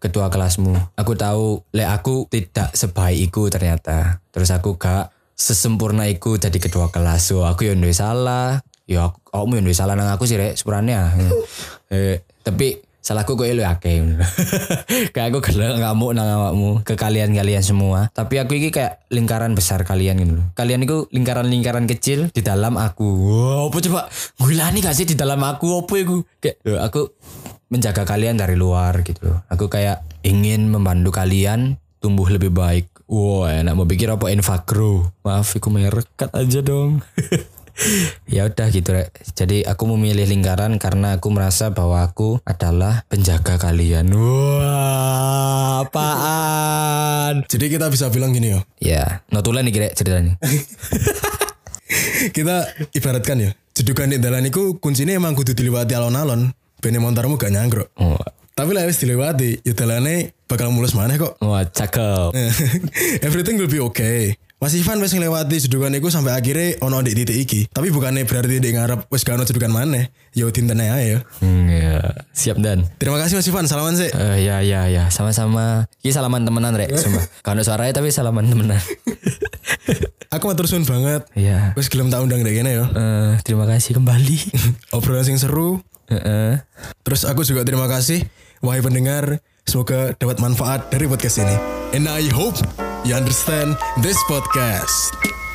ketua kelasmu. Aku tahu le aku tidak sebaik iku ternyata. Terus aku gak sesempurna iku jadi ketua kelas. So aku yang salah. ya aku kamu yang salah nang aku sih rek sepurane eh, tapi salahku kok lu akeh kayak aku gelek ngamuk nang awakmu ke kalian-kalian semua. Tapi aku ini kayak lingkaran besar kalian gitu kalian itu lingkaran-lingkaran kecil di dalam aku. Wow apa coba? Gulani gak sih di dalam aku? Apa itu kayak loh, aku menjaga kalian dari luar gitu aku kayak ingin membantu kalian tumbuh lebih baik. Wah enak. Mau pikir apa? Infagro. Maaf aku merek cut aja dong ya udah gitu rek jadi aku memilih lingkaran karena aku merasa bahwa aku adalah penjaga kalian wah apaan Jadi kita bisa bilang gini ya. ya notulen nih kira ceritanya Kita ibaratkan ya. Jedukan di dalan iku kuncinya emang kudu dilewati alon-alon. Bene montarmu gak nyangkruk. oh, Tapi lah wis dilewati, ya dalane bakal mulus maneh kok. wah cakep Everything will be okay. Mas Ivan wis ngelewati jedukan iku sampai akhirnya ono di titik iki. Tapi bukannya berarti dia ngarep wis gak ono jedukan maneh. Ya dinten ae ya. hmm, ya siap dan Terima kasih Mas Ivan, salaman sih. Eh, ya ya ya sama-sama ini salaman temenan rek sumpah kalau suaranya tapi salaman temenan Aku matur suwun banget. ya Wis gelem tak undang dek kene ya. Eh, terima kasih kembali Obrolan sing seru. Heeh. Terus aku juga terima kasih wahai pendengar. Semoga dapat manfaat dari podcast ini. And I hope you understand this podcast.